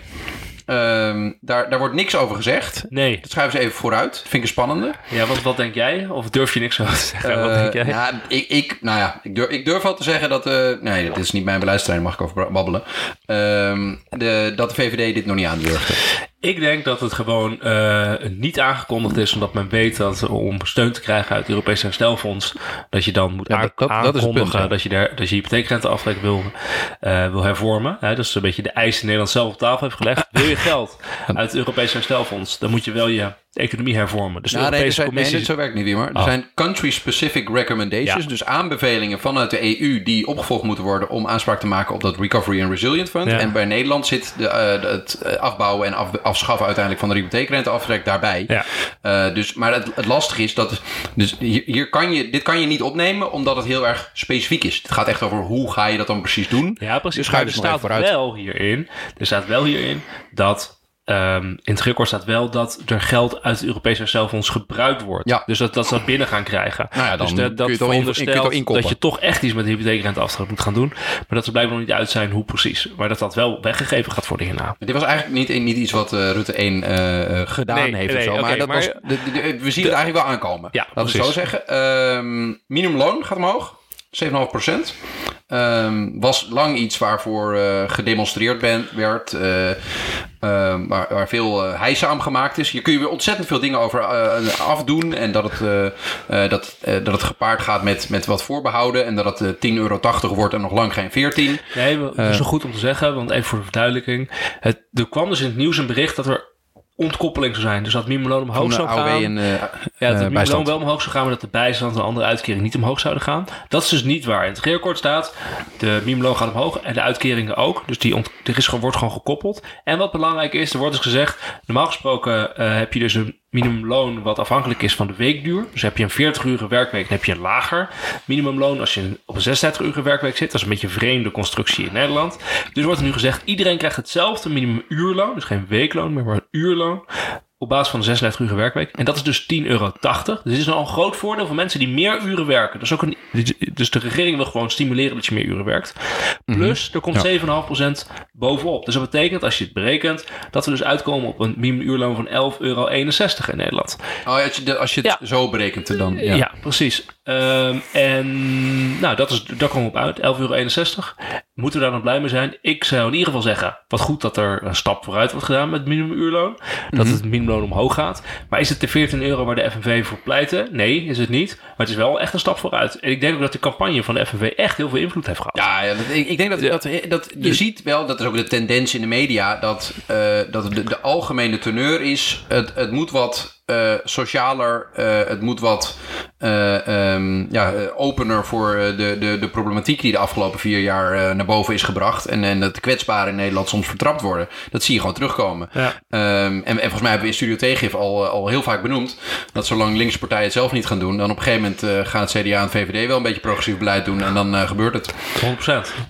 Ehm, daar, daar wordt niks over gezegd. nee. Dat schuiven ze even vooruit. Dat vind ik spannende. Ja, wat, wat denk jij? Of durf je niks over te zeggen? wat Eh, denk jij? nou, ik, ik, nou ja, ik durf, ik durf al te zeggen dat... eh, nee, dat is niet mijn beleidsterrein, mag ik over babbelen. Ehm, de, dat de VVD dit nog niet aandurfde. Ik denk dat het gewoon eh, niet aangekondigd is, omdat men weet dat om steun te krijgen uit het Europese herstelfonds, dat je dan moet Ja, dat- dat- dat aankondigen punt, dat, je daar, dat je hypotheekrenteaftrek wil, eh, wil hervormen. Hè, dat is een beetje de eis die Nederland zelf op tafel heeft gelegd. Wil je geld uit het Europese herstelfonds, dan moet je wel je de economie hervormen. Dus de Nou, nee, er Europese nee, Commissie... zo werkt niet meer. Er Oh. zijn country-specific recommendations, Ja. dus aanbevelingen vanuit de EU die opgevolgd moeten worden om aanspraak te maken op dat Recovery and Resilient Fund. Ja. En bij Nederland zit de, eh, de- het eh, afbouwen en af- afschaffen uiteindelijk van de hypotheekrenteaftrek daarbij. Ja. Eh, dus, maar het, het lastige is dat. Dus hier, hier kan je, dit kan je niet opnemen omdat het heel erg specifiek is. Het gaat echt over hoe ga je dat dan precies doen. Ja, precies. Dus ga je er dus nog staat wel hierin, er staat wel hierin dat ehm, in het record staat wel dat er geld uit het Europees herstelfonds gebruikt wordt. Ja. Dus dat, dat ze dat binnen gaan krijgen. Nou ja, dan dus dat, dat kun je in- kun dat je toch echt iets met de hypotheekrenteaftrek moet gaan doen. Maar dat ze blijkbaar nog niet uit zijn hoe precies. Maar dat dat wel weggegeven gaat worden hierna. Dit was eigenlijk niet, niet iets wat eh, Rutte 1 eh, gedaan Nee, heeft nee, of zo. maar dat maar- was, de- de- de- we zien het eigenlijk wel aankomen. Ja, Laten we zo zeggen. Ehm minimumloon gaat omhoog. 7,5 procent. Ehm, was lang iets waarvoor eh, gedemonstreerd ben, werd. eh, ehm, waar, waar veel uh, heisa aan gemaakt is. Hier kun je weer ontzettend veel dingen over afdoen. En dat het, dat, dat het gepaard gaat met, met wat voorbehouden. En dat het eh, 10,80 euro wordt en nog lang geen 14. Nee, dat is wel goed om te zeggen, want even voor de verduidelijking. Het, er kwam dus in het nieuws een bericht dat er ontkoppeling zou zijn. Dus dat minimumloon omhoog zou gaan. en eh, Ja, dat eh, het minimumloon bijstand. wel omhoog zou gaan, maar dat de bijstand en andere uitkeringen niet omhoog zouden gaan. Dat is dus niet waar. In het regeerakkoord staat, de minimumloon gaat omhoog en de uitkeringen ook. Dus die ont- er is, wordt gewoon gekoppeld. En wat belangrijk is, er wordt dus gezegd, normaal gesproken eh, heb je dus een minimumloon wat afhankelijk is van de weekduur. Dus heb je een 40 uur werkweek, dan heb je een lager minimumloon. Als je op een 36 uur werkweek zit, dat is een beetje vreemde constructie in Nederland. Dus wordt er nu gezegd, iedereen krijgt hetzelfde minimumuurloon. Dus geen weekloon, maar een uurloon op basis van een 36 uur werkweek. En dat is dus 10,80 euro. Dus dit is al een groot voordeel voor mensen die meer uren werken. Dat is ook een, dus de regering wil gewoon stimuleren dat je meer uren werkt. Plus, er komt 7,5% bovenop. Dus dat betekent, als je het berekent, dat we dus uitkomen op een minimumuurloon van 11,61 euro in Nederland. Oh, ja, als je, de- als je het Ja. zo berekent dan. Ja, Ja. precies. Ehm, en nou, dat is, daar komen we op uit. 11,61 euro. Moeten we daar dan blij mee zijn? Ik zou in ieder geval zeggen, wat goed dat er een stap vooruit wordt gedaan met het minimumuurloon. Dat het minimumloon omhoog gaat. Maar is het de 14 euro waar de FNV voor pleitte? Nee, is het niet. Maar het is wel echt een stap vooruit. En ik denk ook dat de campagne van de FNV echt heel veel invloed heeft gehad. Ja, ja, dat, ik, ik denk dat, dat, dat je ziet wel, dat is ook de tendens in de media, dat, eh, dat de, de algemene teneur is, het, het moet wat eh, socialer, eh, het moet wat eh, ehm, ja, eh, opener voor eh, de, de, de problematiek die de afgelopen vier jaar eh, naar boven is gebracht. En, en dat de kwetsbaren in Nederland soms vertrapt worden. Dat zie je gewoon terugkomen. Ja. Ehm, en, en volgens mij hebben we in Studio Tegengif al, al heel vaak benoemd dat zolang linkse partijen het zelf niet gaan doen, dan op een gegeven moment eh, gaan het CDA en het VVD wel een beetje progressief beleid doen en dan gebeurt het. 100%.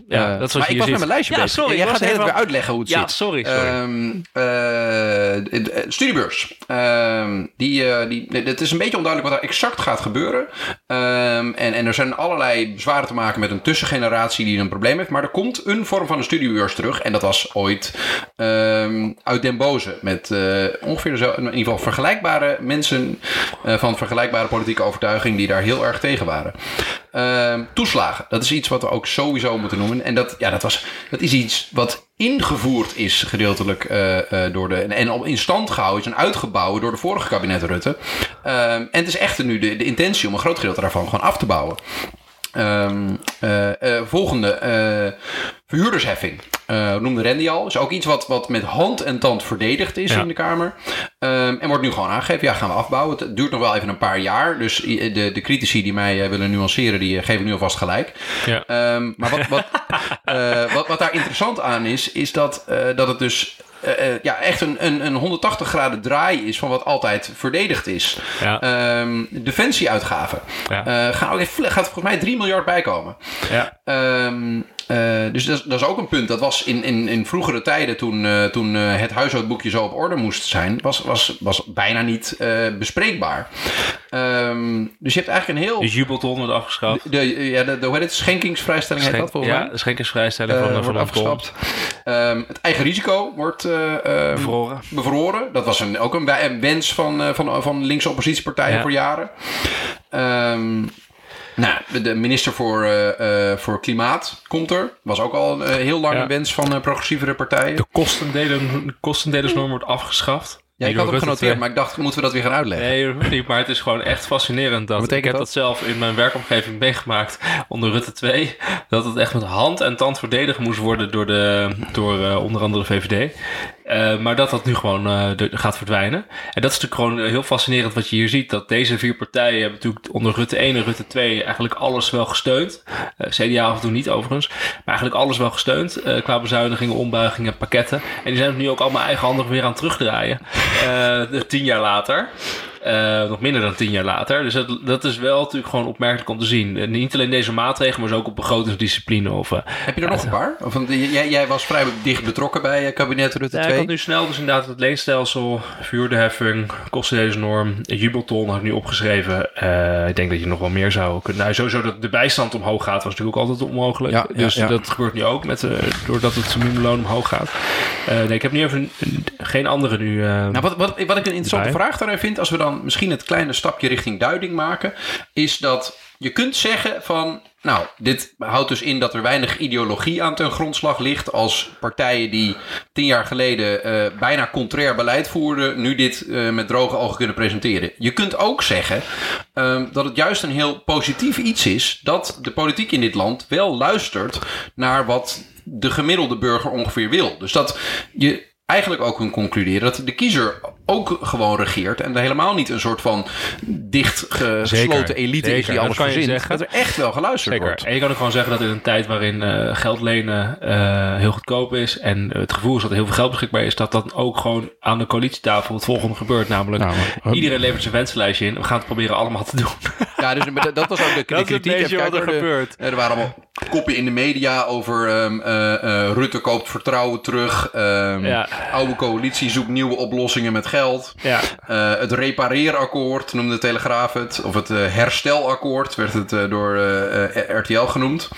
Ja, dat is wat maar je ik was ziet. met mijn lijstje Ja, bezig. sorry, Jij ik gaat de hele tijd weer uitleggen hoe het Ja, zit. sorry, sorry. Ehm, eh, studiebeurs. Die, eh, die, het is een beetje onduidelijk wat er exact gaat gebeuren. Ehm, en, en er zijn allerlei bezwaren te maken met een tussengeneratie die een probleem heeft. Maar er komt een vorm van een studiebeurs terug. En dat was ooit ehm, uit Den Boze. Met eh, ongeveer zo, in ieder geval vergelijkbare mensen eh, van vergelijkbare politieke overtuiging die daar heel erg tegen waren. Ehm, toeslagen. Dat is iets wat we ook sowieso moeten noemen. En dat, ja, dat, was, dat is iets wat ingevoerd is gedeeltelijk eh, door de... En, al in stand gehouden is en uitgebouwd door de vorige kabinet Rutte. Ehm, en het is echt nu de, de intentie om een groot gedeelte daarvan gewoon af te bouwen. Ehm, eh, eh, volgende, verhuurdersheffing. Eh noemde Randy al. Is ook iets wat, wat met hand en tand verdedigd is Ja. in de Kamer. Ehm, en wordt nu gewoon aangegeven, ja, gaan we afbouwen. Het duurt nog wel even een paar jaar. Dus de, de critici die mij eh, willen nuanceren, die eh, geven nu alvast gelijk. Ja. Ehm, maar wat, wat, wat, wat daar interessant aan is, is dat, dat het dus eh, eh, ja, echt een, een, een 180 graden draai is van wat altijd verdedigd is. Ja. Ehm, defensieuitgaven. Ja. Eh, gaan ook, even- gaat volgens mij 3 miljard bijkomen. Ja. Ehm, eh, dus dat, is- dat is ook een punt. Dat was in, in, in vroegere tijden, toen, toen het huishoudboekje zo op orde moest zijn, was, was, was bijna niet bespreekbaar. Ehm, dus je hebt eigenlijk een heel. De jubelton wordt afgeschaft. De, ja, de, de, hoe heet het? Schenkingsvrijstelling heet dat volgens ja, mij. de schenkersvrijstelling Eh, van, wordt afgeschaft. Het eigen risico wordt Bevroren. bevroren. Dat was een, ook een, een wens van, eh, van, van linkse oppositiepartijen Ja. voor jaren. Ehm, nou, de- minister voor, eh, eh, voor Klimaat komt er. Was ook al eh, heel lang Ja. een wens van eh, progressievere partijen. De kostendelen, de kostendelersnorm wordt afgeschaft. Ja, ik had Rutte genoteerd, maar ik dacht, moeten we dat weer gaan uitleggen? Nee, dat hoeft niet, maar het is gewoon echt fascinerend. Dat, betekent ik heb dat? dat zelf in mijn werkomgeving meegemaakt onder Rutte 2. Dat het echt met hand en tand verdedigd moest worden door, de, door eh, onder andere de VVD. Maar dat dat nu gewoon gaat verdwijnen. En dat is natuurlijk gewoon heel fascinerend wat je hier ziet. Dat deze vier partijen hebben natuurlijk onder Rutte 1 en Rutte 2 eigenlijk alles wel gesteund. CDA af en toe niet overigens. Maar eigenlijk alles wel gesteund qua bezuinigingen, ombuigingen, pakketten. En die zijn het nu ook allemaal eigenhandig weer aan terugdraaien. tien jaar later. Uh, nog minder dan tien jaar later. Dus dat, dat is wel natuurlijk gewoon opmerkelijk om te zien. Uh, niet alleen deze maatregelen, maar dus ook op begrotingsdiscipline. Of, uh, Heb je er nog een paar? Of, jij, jij, was vrij dicht betrokken bij kabinet Rutte 2. Ja, ik had nu snel dus inderdaad het leenstelsel, vuurderheffing, kostendeelsnorm, jubelton had ik nu opgeschreven. ik denk dat je nog wel meer zou kunnen. Nou, sowieso dat de bijstand omhoog gaat was natuurlijk ook altijd onmogelijk. Ja, dus ja, dat gebeurt nu ook, met, doordat het minimumloon omhoog gaat. nee, ik heb nu even geen andere nu. nou, wat, wat, wat ik een interessante vraag daarin vind, als we dan misschien het kleine stapje richting duiding maken, is dat je kunt zeggen van, nou, dit houdt dus in dat er weinig ideologie aan ten grondslag ligt als partijen die tien jaar geleden uh, bijna contrair beleid voerden, nu dit uh, met droge ogen kunnen presenteren. Je kunt ook zeggen uh, dat het juist een heel positief iets is dat de politiek in dit land wel luistert naar wat de gemiddelde burger ongeveer wil. Dus dat je eigenlijk ook kunt concluderen dat de kiezer ook gewoon regeert. En er helemaal niet een soort van dichtgesloten elite is die alles verzint. Dat er echt wel geluisterd Zeker. wordt. En je kan ook gewoon zeggen dat in een tijd waarin uh, geld lenen uh, heel goedkoop is. En het gevoel is dat er heel veel geld beschikbaar is. Dat dan ook gewoon aan de coalitietafel het volgende gebeurt. Namelijk nou, maar, iedereen levert zijn wensenlijstje in. We gaan het proberen allemaal te doen. Ja, dus dat was ook de, de kritiek. Dat wat er gebeurt. Er waren allemaal koppen in de media over um, uh, Rutte koopt vertrouwen terug. Um, ja. Oude coalitie zoekt nieuwe oplossingen met geld. Ja. Uh, het repareerakkoord noemde de Telegraaf het. Of het herstelakkoord werd het door RTL genoemd.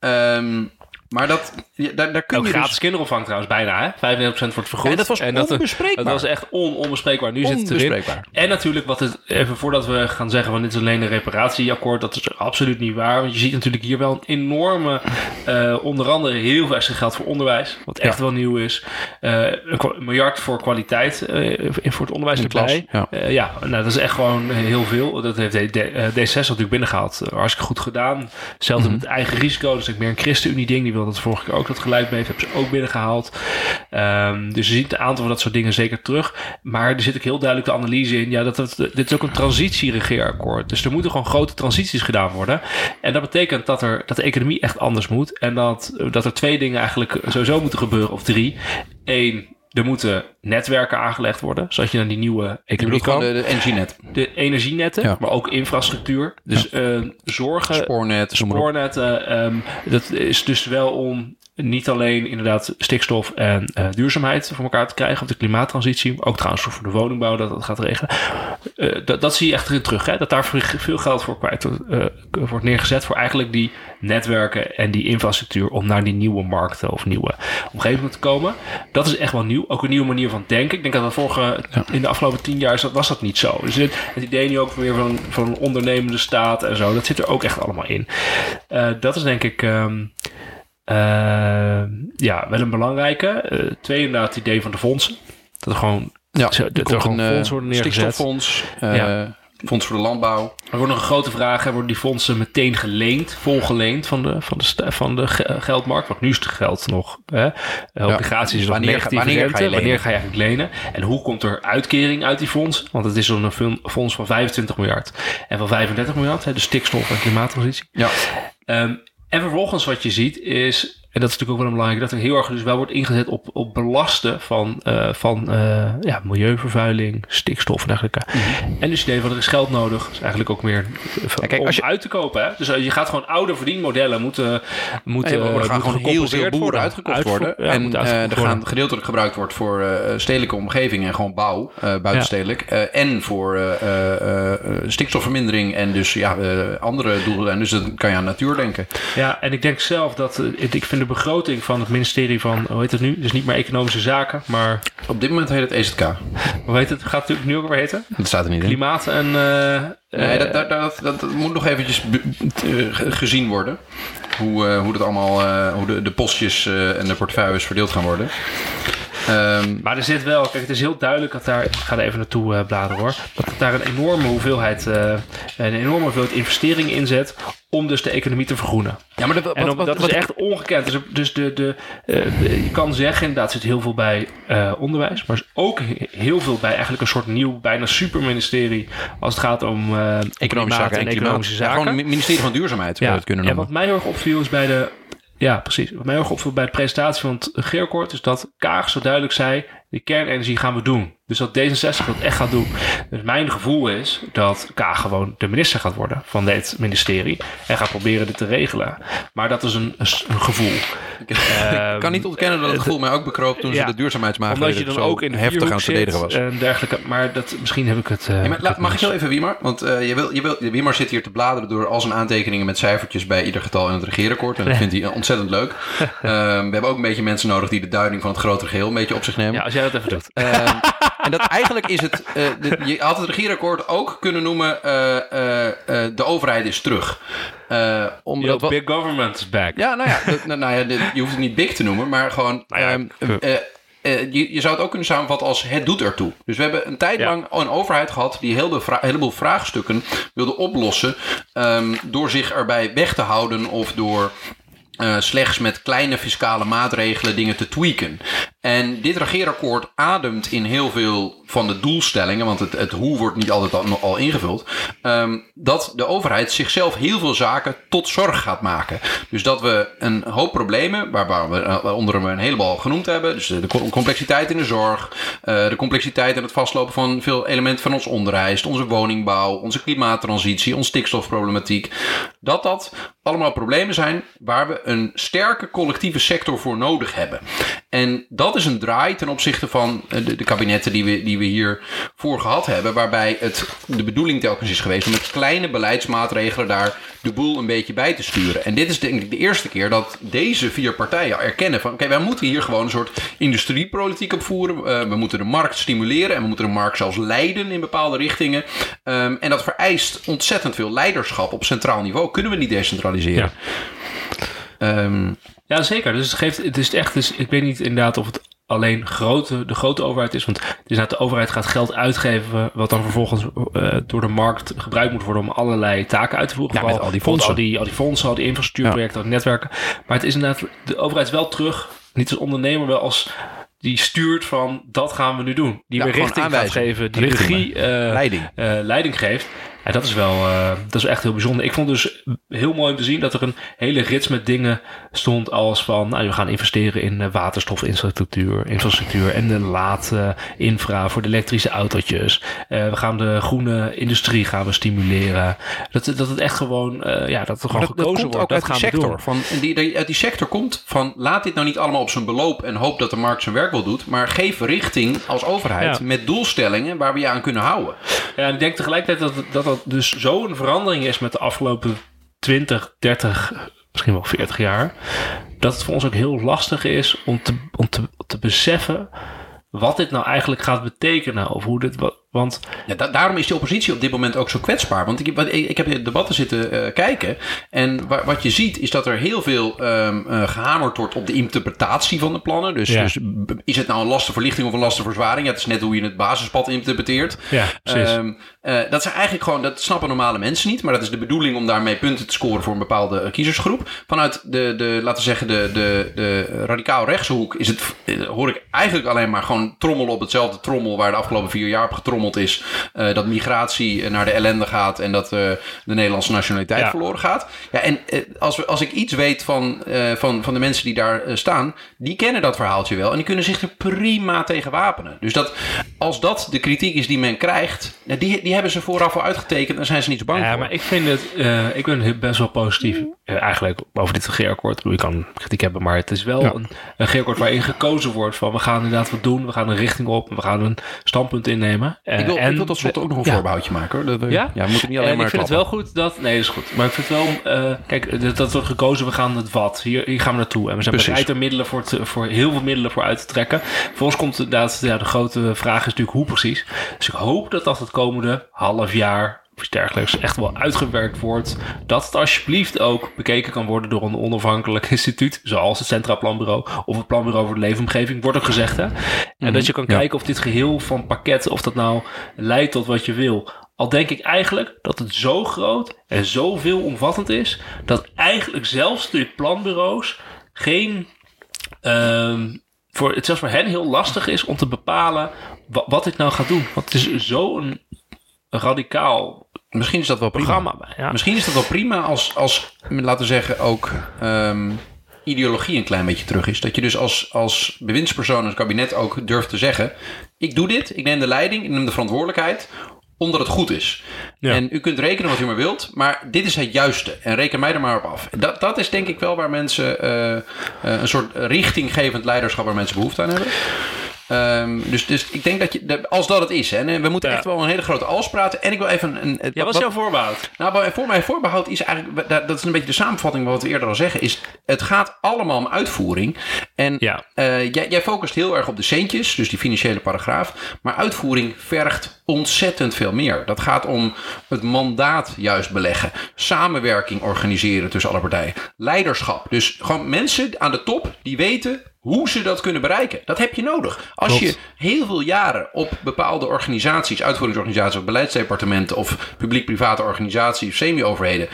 Um, maar dat, daar, daar kun Ook je gratis dus... kinderopvang trouwens, bijna. Hè? 35% wordt vergoed. En dat was en onbespreekbaar. Dat, was echt on, onbespreekbaar. Nu zit het erin. En natuurlijk, wat het, even voordat we gaan zeggen van dit is alleen een reparatieakkoord, dat is absoluut niet waar. Want je ziet natuurlijk hier wel een enorme, uh, onder andere heel veel extra geld voor onderwijs, wat echt ja. wel nieuw is. Uh, een miljard voor kwaliteit uh, voor het onderwijs erbij. Ja. ja, nou dat is echt gewoon heel veel. Dat heeft D66 natuurlijk binnengehaald. Hartstikke goed gedaan. Zelfs mm -hmm. met eigen risico. Dus ik meer een ChristenUnie ding. Die wil dat vorige keer ook dat gelijk bleef. Hebben ze ook binnengehaald. Um, dus je ziet een aantal van dat soort dingen zeker terug. Maar er zit ook heel duidelijk de analyse in. Ja, dat het, dit is ook een transitieregeerakkoord. Dus er moeten gewoon grote transities gedaan worden. En dat betekent dat, er, dat de economie echt anders moet. En dat, dat er twee dingen eigenlijk sowieso moeten gebeuren. Of drie. Eén, er moeten netwerken aangelegd worden, zodat je naar die nieuwe economie kan. De, de energienet. De energienetten, ja. maar ook infrastructuur. Dus ja. uh, zorgen. Spoornet. Spoornetten. Um, dat is dus wel om niet alleen inderdaad stikstof en uh, duurzaamheid voor elkaar te krijgen, of de klimaattransitie, ook trouwens voor de woningbouw dat dat gaat regelen. Uh, dat, dat zie je echt erin terug, hè? dat daar veel geld voor kwijt uh, wordt neergezet voor eigenlijk die netwerken en die infrastructuur om naar die nieuwe markten of nieuwe omgevingen te komen. Dat is echt wel nieuw, ook een nieuwe manier van denken. Ik denk dat dat vorige, ja. in de afgelopen tien jaar dat, was dat niet zo. Dus het, het idee nu ook weer van, van een ondernemende staat en zo, dat zit er ook echt allemaal in. dat is denk ik... Um, uh, ja, wel een belangrijke. Uh, twee, inderdaad, het idee van de fondsen. Dat er gewoon, ja, dat er gewoon een fonds worden neergezet. Stikstoffonds, uh, ja. Fonds voor de landbouw. Er wordt nog een grote vraag: worden die fondsen meteen geleend, volgeleend van de, van de, van de geldmarkt? Want nu is het geld nog. Hè? Obligaties is nog wanneer, negatieve wanneer rente. Ga je wanneer ga je eigenlijk lenen? En hoe komt er uitkering uit die fonds? Want het is zo'n fonds van 25 miljard en van 35 miljard, hè, de stikstof- en klimaattransitie. Ja. Um, en vervolgens wat je ziet is, en dat is natuurlijk ook wel belangrijk, dat er heel erg dus wel wordt ingezet op, op belasten van, uh, van uh, ja, milieuvervuiling, stikstof en dergelijke. Mm -hmm. En dus het idee van er is geld nodig, is eigenlijk ook meer ja, kijk, om als je, uit te kopen. Hè? Dus je gaat gewoon oude verdienmodellen moeten, moeten, er gaan gewoon heel veel boeren uitgekocht worden. Ja, en uh, er gaan gedeeltelijk gebruikt wordt voor stedelijke omgeving en gewoon bouw, buitenstedelijk. Ja. En voor stikstofvermindering en dus ja, andere doelen. Dus dan kan je aan natuur denken. Ja, en ik denk zelf dat, ik vind de begroting van het ministerie van, hoe heet het nu? Dus niet meer economische zaken, maar... Op dit moment heet het EZK. Hoe heet het? Gaat het natuurlijk nu ook weer heten? Dat staat er niet in. Klimaat en... Uh, nee, dat, dat, dat, dat, moet nog eventjes gezien worden. Hoe, uh, hoe, dat allemaal, uh, hoe de, de postjes en de portefeuilles verdeeld gaan worden. Um, maar er zit wel, kijk, het is heel duidelijk dat daar, ik ga er even naartoe uh, bladeren hoor, dat daar een enorme hoeveelheid, uh, een enorme hoeveelheid investeringen in zet om dus de economie te vergroenen. Ja, maar dat, wat, wat, dat is echt ongekend. Dus, dus de, de, uh, je kan zeggen, inderdaad zit heel veel bij onderwijs, maar is ook heel veel bij eigenlijk een soort nieuw, bijna superministerie als het gaat om economische zaken en, economische zaken. gewoon het ministerie van duurzaamheid ja. het kunnen noemen. En wat mij heel erg opviel is bij de ja, precies. Wat mij erg opviel bij de presentatie van het Geerkort is dat Kaag zo duidelijk zei: de kernenergie gaan we doen. Dus dat D66 dat echt gaat doen. Dus mijn gevoel is dat Kaag gewoon de minister gaat worden van dit ministerie. En gaat proberen dit te regelen. Maar dat is een, een gevoel. Ik kan niet ontkennen dat het gevoel mij ook bekroop toen ze de duurzaamheidsmaatregelen Omdat je dan ook in de heftig aan het verdedigen was. En dergelijke. Maar dat, misschien heb ik het... Uh, maar laat, mag ik heel even Wiemar? Want uh, je wil, je wil, Wiemar zit hier te bladeren door al zijn aantekeningen met cijfertjes bij ieder getal in het regeerakkoord. En dat vindt hij ontzettend leuk. um, we hebben ook een beetje mensen nodig die de duiding van het grote geheel een beetje op zich nemen. Ja, als jij dat even doet. Um, en dat eigenlijk is het. Uh, de, je had het regeerakkoord ook kunnen noemen. Uh, uh, de overheid is terug. omdat Yo, big government is back. Ja, nou ja, nou, nou ja je hoeft het niet big te noemen, maar gewoon. Nou ja, um, je, je, zou het ook kunnen samenvatten als het doet ertoe. Dus we hebben een tijd lang een overheid gehad die heel vra heleboel vraagstukken wilde oplossen. Um, door zich erbij weg te houden of door uh, slechts met kleine fiscale maatregelen dingen te tweaken. En dit regeerakkoord ademt in heel veel van de doelstellingen, want het, het hoe wordt niet altijd al, al ingevuld, um, dat de overheid zichzelf heel veel zaken tot zorg gaat maken. Dus dat we een hoop problemen, waar, we uh, onder een heleboel genoemd hebben, dus de complexiteit in de zorg, uh, de complexiteit in het vastlopen van veel elementen van ons onderwijs, onze woningbouw, onze klimaattransitie, onze stikstofproblematiek, dat dat allemaal problemen zijn waar we een sterke collectieve sector voor nodig hebben. En dat is een draai ten opzichte van de, de kabinetten die we, die we hier voor gehad hebben. Waarbij het de bedoeling telkens is geweest om met kleine beleidsmaatregelen daar de boel een beetje bij te sturen. En dit is denk ik de eerste keer dat deze vier partijen erkennen van... oké, wij moeten hier gewoon een soort industriepolitiek opvoeren. Uh, we moeten de markt stimuleren en we moeten de markt zelfs leiden in bepaalde richtingen. Um, en dat vereist ontzettend veel leiderschap op centraal niveau. Kunnen we niet decentraliseren. Ja. Um, ja, zeker. Dus het geeft, het is echt, dus ik weet niet inderdaad of het alleen grote, de grote overheid is. Want het is dat de overheid gaat geld uitgeven, wat dan vervolgens uh, door de markt gebruikt moet worden om allerlei taken uit te voeren. Ja, met al die fondsen. Al die, al die fondsen, al die infrastructuurprojecten, al die netwerken. Maar het is inderdaad, de overheid is wel terug, niet als ondernemer, wel als die stuurt van dat gaan we nu doen. Die ja, weer richting gaat geven, die regie, uh, leiding. Uh, leiding geeft. Ja, dat is wel uh, dat is echt heel bijzonder. Ik vond dus heel mooi om te zien dat er een hele rits met dingen stond als van, nou, we gaan investeren in uh, waterstofinfrastructuur, infrastructuur en de laad uh, infra voor de elektrische autootjes. we gaan de groene industrie gaan we stimuleren. Dat, dat het echt gewoon, ja, dat er gewoon dat, gekozen dat wordt. dat gaan sector. doen. Van, die, die, die sector komt van, laat dit nou niet allemaal op zijn beloop en hoop dat de markt zijn werk wel doet, maar geef richting als overheid ja. met doelstellingen waar we je aan kunnen houden. Ja, en ik denk tegelijkertijd dat dat dus zo'n verandering is met de afgelopen 20, 30, misschien wel 40 jaar. Dat het voor ons ook heel lastig is om te, om te, te beseffen wat dit nou eigenlijk gaat betekenen. Of hoe dit, want ja, daarom is die oppositie op dit moment ook zo kwetsbaar. Want ik, ik heb in debatten zitten uh, kijken. En wat je ziet is dat er heel veel um, uh, gehamerd wordt op de interpretatie van de plannen. Dus, ja. dus, is het nou een lastenverlichting of een lastenverzwaring? Ja, het is net hoe je het basispad interpreteert. Ja, um, uh, dat zijn eigenlijk gewoon, dat snappen normale mensen niet. Maar dat is de bedoeling om daarmee punten te scoren voor een bepaalde kiezersgroep. Vanuit de, de laten we zeggen, de, de, de radicaal rechtse hoek is het, hoor ik eigenlijk alleen maar gewoon trommelen op hetzelfde trommel waar de afgelopen vier jaar op getrommeld is. Uh, dat migratie naar de ellende gaat en dat uh, de Nederlandse nationaliteit ja. verloren gaat. Ja, en uh, als, we, als ik iets weet van, van, van de mensen die daar staan, die kennen dat verhaaltje wel. En die kunnen zich er prima tegen wapenen. Dus dat, als dat de kritiek is die men krijgt, die, die hebben ze vooraf al uitgetekend en zijn ze niet zo bang ja, voor. maar ik vind het, ik ben best wel positief eigenlijk over dit regeerakkoord. Je kan kritiek hebben, maar het is wel ja. een, een regeerakkoord waarin gekozen wordt van we gaan inderdaad wat doen, we gaan een richting op, we gaan een standpunt innemen. Ik, wil, en, ik wil tot slot ook nog een voorbehoudje maken hoor. Dat, ja? ja, we moeten niet alleen en maar ik vind klappen. het wel goed dat... Nee, dat is goed. Maar ik vind het wel... Uh, kijk, dat, dat wordt gekozen, we gaan het wat. Hier, hier gaan we naartoe. En we zijn bereid er middelen voor, te, voor heel veel middelen voor uit te trekken. Voor ons komt inderdaad... Ja, de grote vraag is natuurlijk hoe precies. Dus ik hoop dat dat het komende half jaar of iets dergelijks echt wel uitgewerkt wordt, dat het alsjeblieft ook bekeken kan worden door een onafhankelijk instituut, zoals het Centraal Planbureau of het Planbureau voor de Leefomgeving, wordt ook gezegd. Hè? En Mhm, dat je kan ja. kijken of dit geheel van pakket, of dat nou leidt tot wat je wil. Al denk ik eigenlijk dat het zo groot en zo veelomvattend is, dat eigenlijk zelfs de planbureaus geen ehm, voor het zelfs voor hen heel lastig is om te bepalen wa- wat dit nou gaat doen. Want het is zo'n radicaal Misschien is dat wel prima. programma. Ja. Misschien is dat wel prima als, als laten we zeggen, ook ehm, ideologie een klein beetje terug is. Dat je dus als, als bewindspersoon en het kabinet ook durft te zeggen... ik doe dit, ik neem de leiding, ik neem de verantwoordelijkheid omdat het goed is. Ja. En u kunt rekenen wat u maar wilt, maar dit is het juiste. En reken mij er maar op af. Dat, dat is denk ik wel waar mensen eh, eh, een soort richtinggevend leiderschap waar mensen behoefte aan hebben. Ehm, dus, dus ik denk dat je, als dat het is, hè, en we moeten Ja. echt wel een hele grote als praten. En ik wil even een. een Ja, wat is jouw voorbehoud? nou, voor mijn voorbehoud is eigenlijk, dat dat is een beetje de samenvatting van wat we eerder al zeggen, is het gaat allemaal om uitvoering. En Ja. eh, jij, jij focust heel erg op de centjes, dus die financiële paragraaf, maar uitvoering vergt ontzettend veel meer. Dat gaat om het mandaat juist beleggen, samenwerking organiseren tussen alle partijen, leiderschap. Dus gewoon mensen aan de top die weten hoe ze dat kunnen bereiken. Dat heb je nodig. Als Klopt. je heel veel jaren op bepaalde organisaties, uitvoeringsorganisaties of beleidsdepartementen of publiek-private organisaties of semi-overheden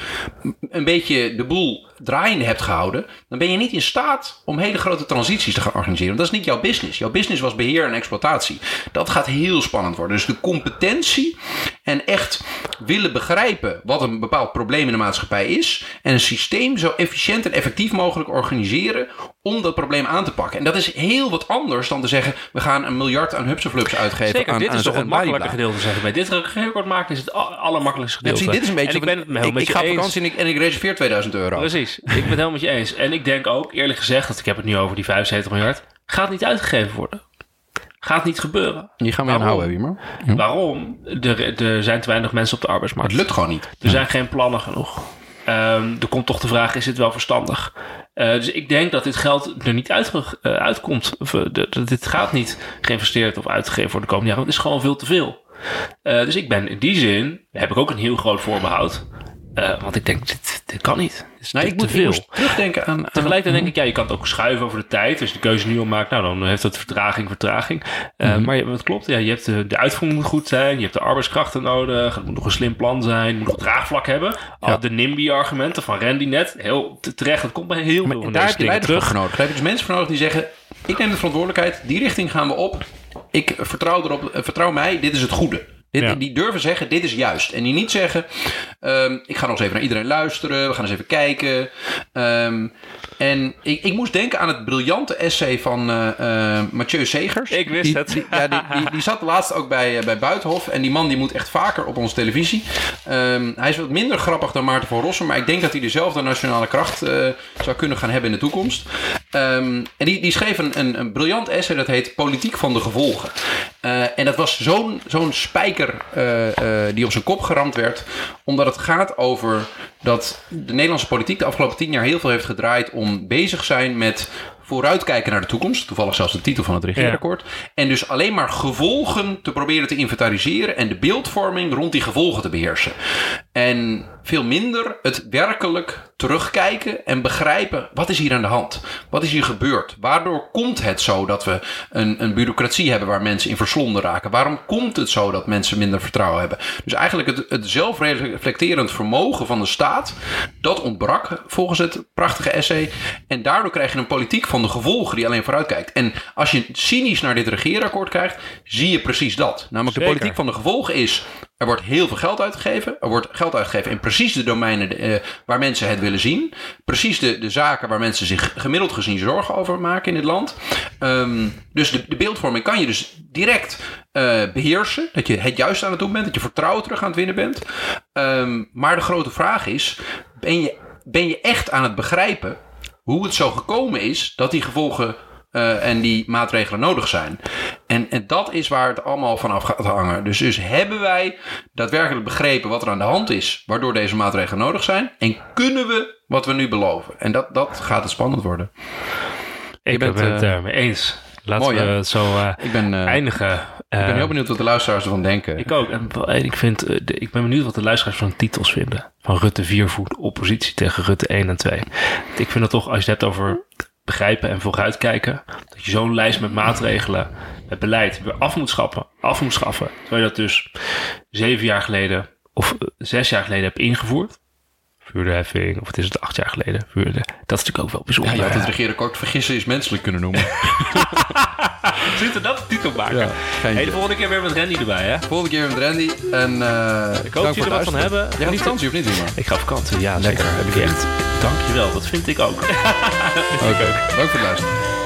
een beetje de boel draaiende hebt gehouden, dan ben je niet in staat om hele grote transities te gaan organiseren. Want dat is niet jouw business. Jouw business was beheer en exploitatie. Dat gaat heel spannend worden. Dus de competentie en echt willen begrijpen wat een bepaald probleem in de maatschappij is en een systeem zo efficiënt en effectief mogelijk organiseren om dat probleem aan te pakken. En dat is heel wat anders dan te zeggen, we gaan een miljard aan hupseflups uitgeven. Zeker, aan, dit aan is toch het makkelijke gedeelte, zeg ik. Bij dit regeerakkoord maken is het al- allermakkelijkste Ja, gedeelte. precies, dit is een beetje En ik ben het ga op vakantie en ik, en ik reserveer 2000 euro. Precies, ik ben het helemaal met je eens. En ik denk ook, eerlijk gezegd, dat ik heb het nu over die 75 miljard, gaat niet uitgegeven worden. Gaat niet gebeuren. Hier gaan we aan Waarom? houden, Wiemer. Waarom? Er, er zijn te weinig mensen op de arbeidsmarkt. Het lukt gewoon niet. Er zijn geen plannen genoeg. Ehm, er komt toch de vraag, is dit wel verstandig? Eh, dus ik denk dat dit geld er niet uitge- eh, uitkomt. Of, eh, de- dit gaat niet geïnvesteerd of uitgegeven voor de komende jaren. Het is gewoon veel te veel. Dus ik ben in die zin, heb ik ook een heel groot voorbehoud. Eh, want ik denk, dit, dit kan niet. Is Nou, ik, moet, ik veel. terugdenken aan... aan Tegelijkertijd denk ik, ja, je kan het ook schuiven over de tijd. Als je de keuze nu al maakt, nou, dan heeft dat vertraging, vertraging. Eh, Maar je, het klopt, ja, je hebt de, de uitvoering moet goed zijn. Je hebt de arbeidskrachten nodig. Het moet nog een slim plan zijn. Het moet nog draagvlak hebben. Al de NIMBY-argumenten van Randy net, heel te- terecht. Het komt bij heel veel van daar heb je voor nodig. Daar heb je dus mensen voor nodig die zeggen... ik neem de verantwoordelijkheid, die richting gaan we op. Ik vertrouw erop, eh, vertrouw mij, dit is het goede. Dit, Ja. Die durven zeggen, dit is juist. En die niet zeggen, ehm, ik ga nog eens even naar iedereen luisteren. We gaan eens even kijken. Ehm, en ik, ik moest denken aan het briljante essay van eh, eh, Mathieu Segers. Ik wist Die- het. die- ja, die, die, die zat laatst ook bij, eh, bij Buitenhof. En die man die moet echt vaker op onze televisie. Ehm, hij is wat minder grappig dan Maarten van Rossum. Maar ik denk dat hij dezelfde nationale kracht zou kunnen gaan hebben in de toekomst. En die, die schreef een, een, een briljant essay dat heet Politiek van de Gevolgen. En dat was zo'n zo'n spijker eh, eh, die op zijn kop geramd werd. Omdat het gaat over dat de Nederlandse politiek de afgelopen tien jaar heel veel heeft gedraaid om bezig zijn met vooruitkijken naar de toekomst. Toevallig zelfs de titel van het regeerakkoord. En dus alleen maar gevolgen te proberen te inventariseren en de beeldvorming rond die gevolgen te beheersen. En veel minder het werkelijk terugkijken en begrijpen wat is hier aan de hand? Wat is hier gebeurd? Waardoor komt het zo dat we een, een bureaucratie hebben waar mensen in verslonden raken? Waarom komt het zo dat mensen minder vertrouwen hebben? Dus eigenlijk het, het zelfreflecterend vermogen van de staat, dat ontbrak volgens het prachtige essay. En daardoor krijg je een politiek van de gevolgen die alleen vooruitkijkt. En als je cynisch naar dit regeerakkoord kijkt, zie je precies dat. Namelijk de politiek van de gevolgen is, er wordt heel veel geld uitgegeven. Er wordt geld uitgegeven in precies de domeinen eh, waar mensen het willen zien. Precies de, de zaken waar mensen zich gemiddeld gezien zorgen over maken in dit land. Ehm, dus de, de beeldvorming kan je dus direct eh, beheersen. Dat je het juist aan het doen bent. Dat je vertrouwen terug aan het winnen bent. Ehm, maar de grote vraag is, ben je, ben je echt aan het begrijpen hoe het zo gekomen is dat die gevolgen eh, en die maatregelen nodig zijn. En, en dat is waar het allemaal vanaf gaat hangen. Dus, dus hebben wij daadwerkelijk begrepen wat er aan de hand is, waardoor deze maatregelen nodig zijn? En kunnen we wat we nu beloven? En dat, dat gaat het spannend worden. Ik bent, ben het eh, er mee eens. Laten mooi, we het zo eh, Ik ben. eindigen. Ik ben heel benieuwd wat de luisteraars ervan denken. Ik ook. En ik, vind, ik ben benieuwd wat de luisteraars van de titels vinden. Van Rutte 4 voert oppositie tegen Rutte 1 en 2. Ik vind het toch, als je het hebt over begrijpen en vooruitkijken. Dat je zo'n lijst met maatregelen, met beleid weer af moet. Af moet schaffen. Terwijl je dat dus zeven jaar geleden of eh, zes jaar geleden hebt ingevoerd vuurderheffing, of het is het acht jaar geleden, vuurde. Dat is natuurlijk ook wel bijzonder. Ja, je had het regeren kort vergissen is menselijk kunnen noemen. Zitten dat de titel maken? Ja, hey, de volgende keer weer met Randy erbij, hè? Volgende keer met Randy. En uh, ik hoop dat jullie er wat van hebben. Jij gaat vakantie of niet, Wima? Ik ga op vakantie, ja. Lekker, heb ik echt. Dankjewel, dat vind ik ook. Oké, okay. Dank voor het luisteren.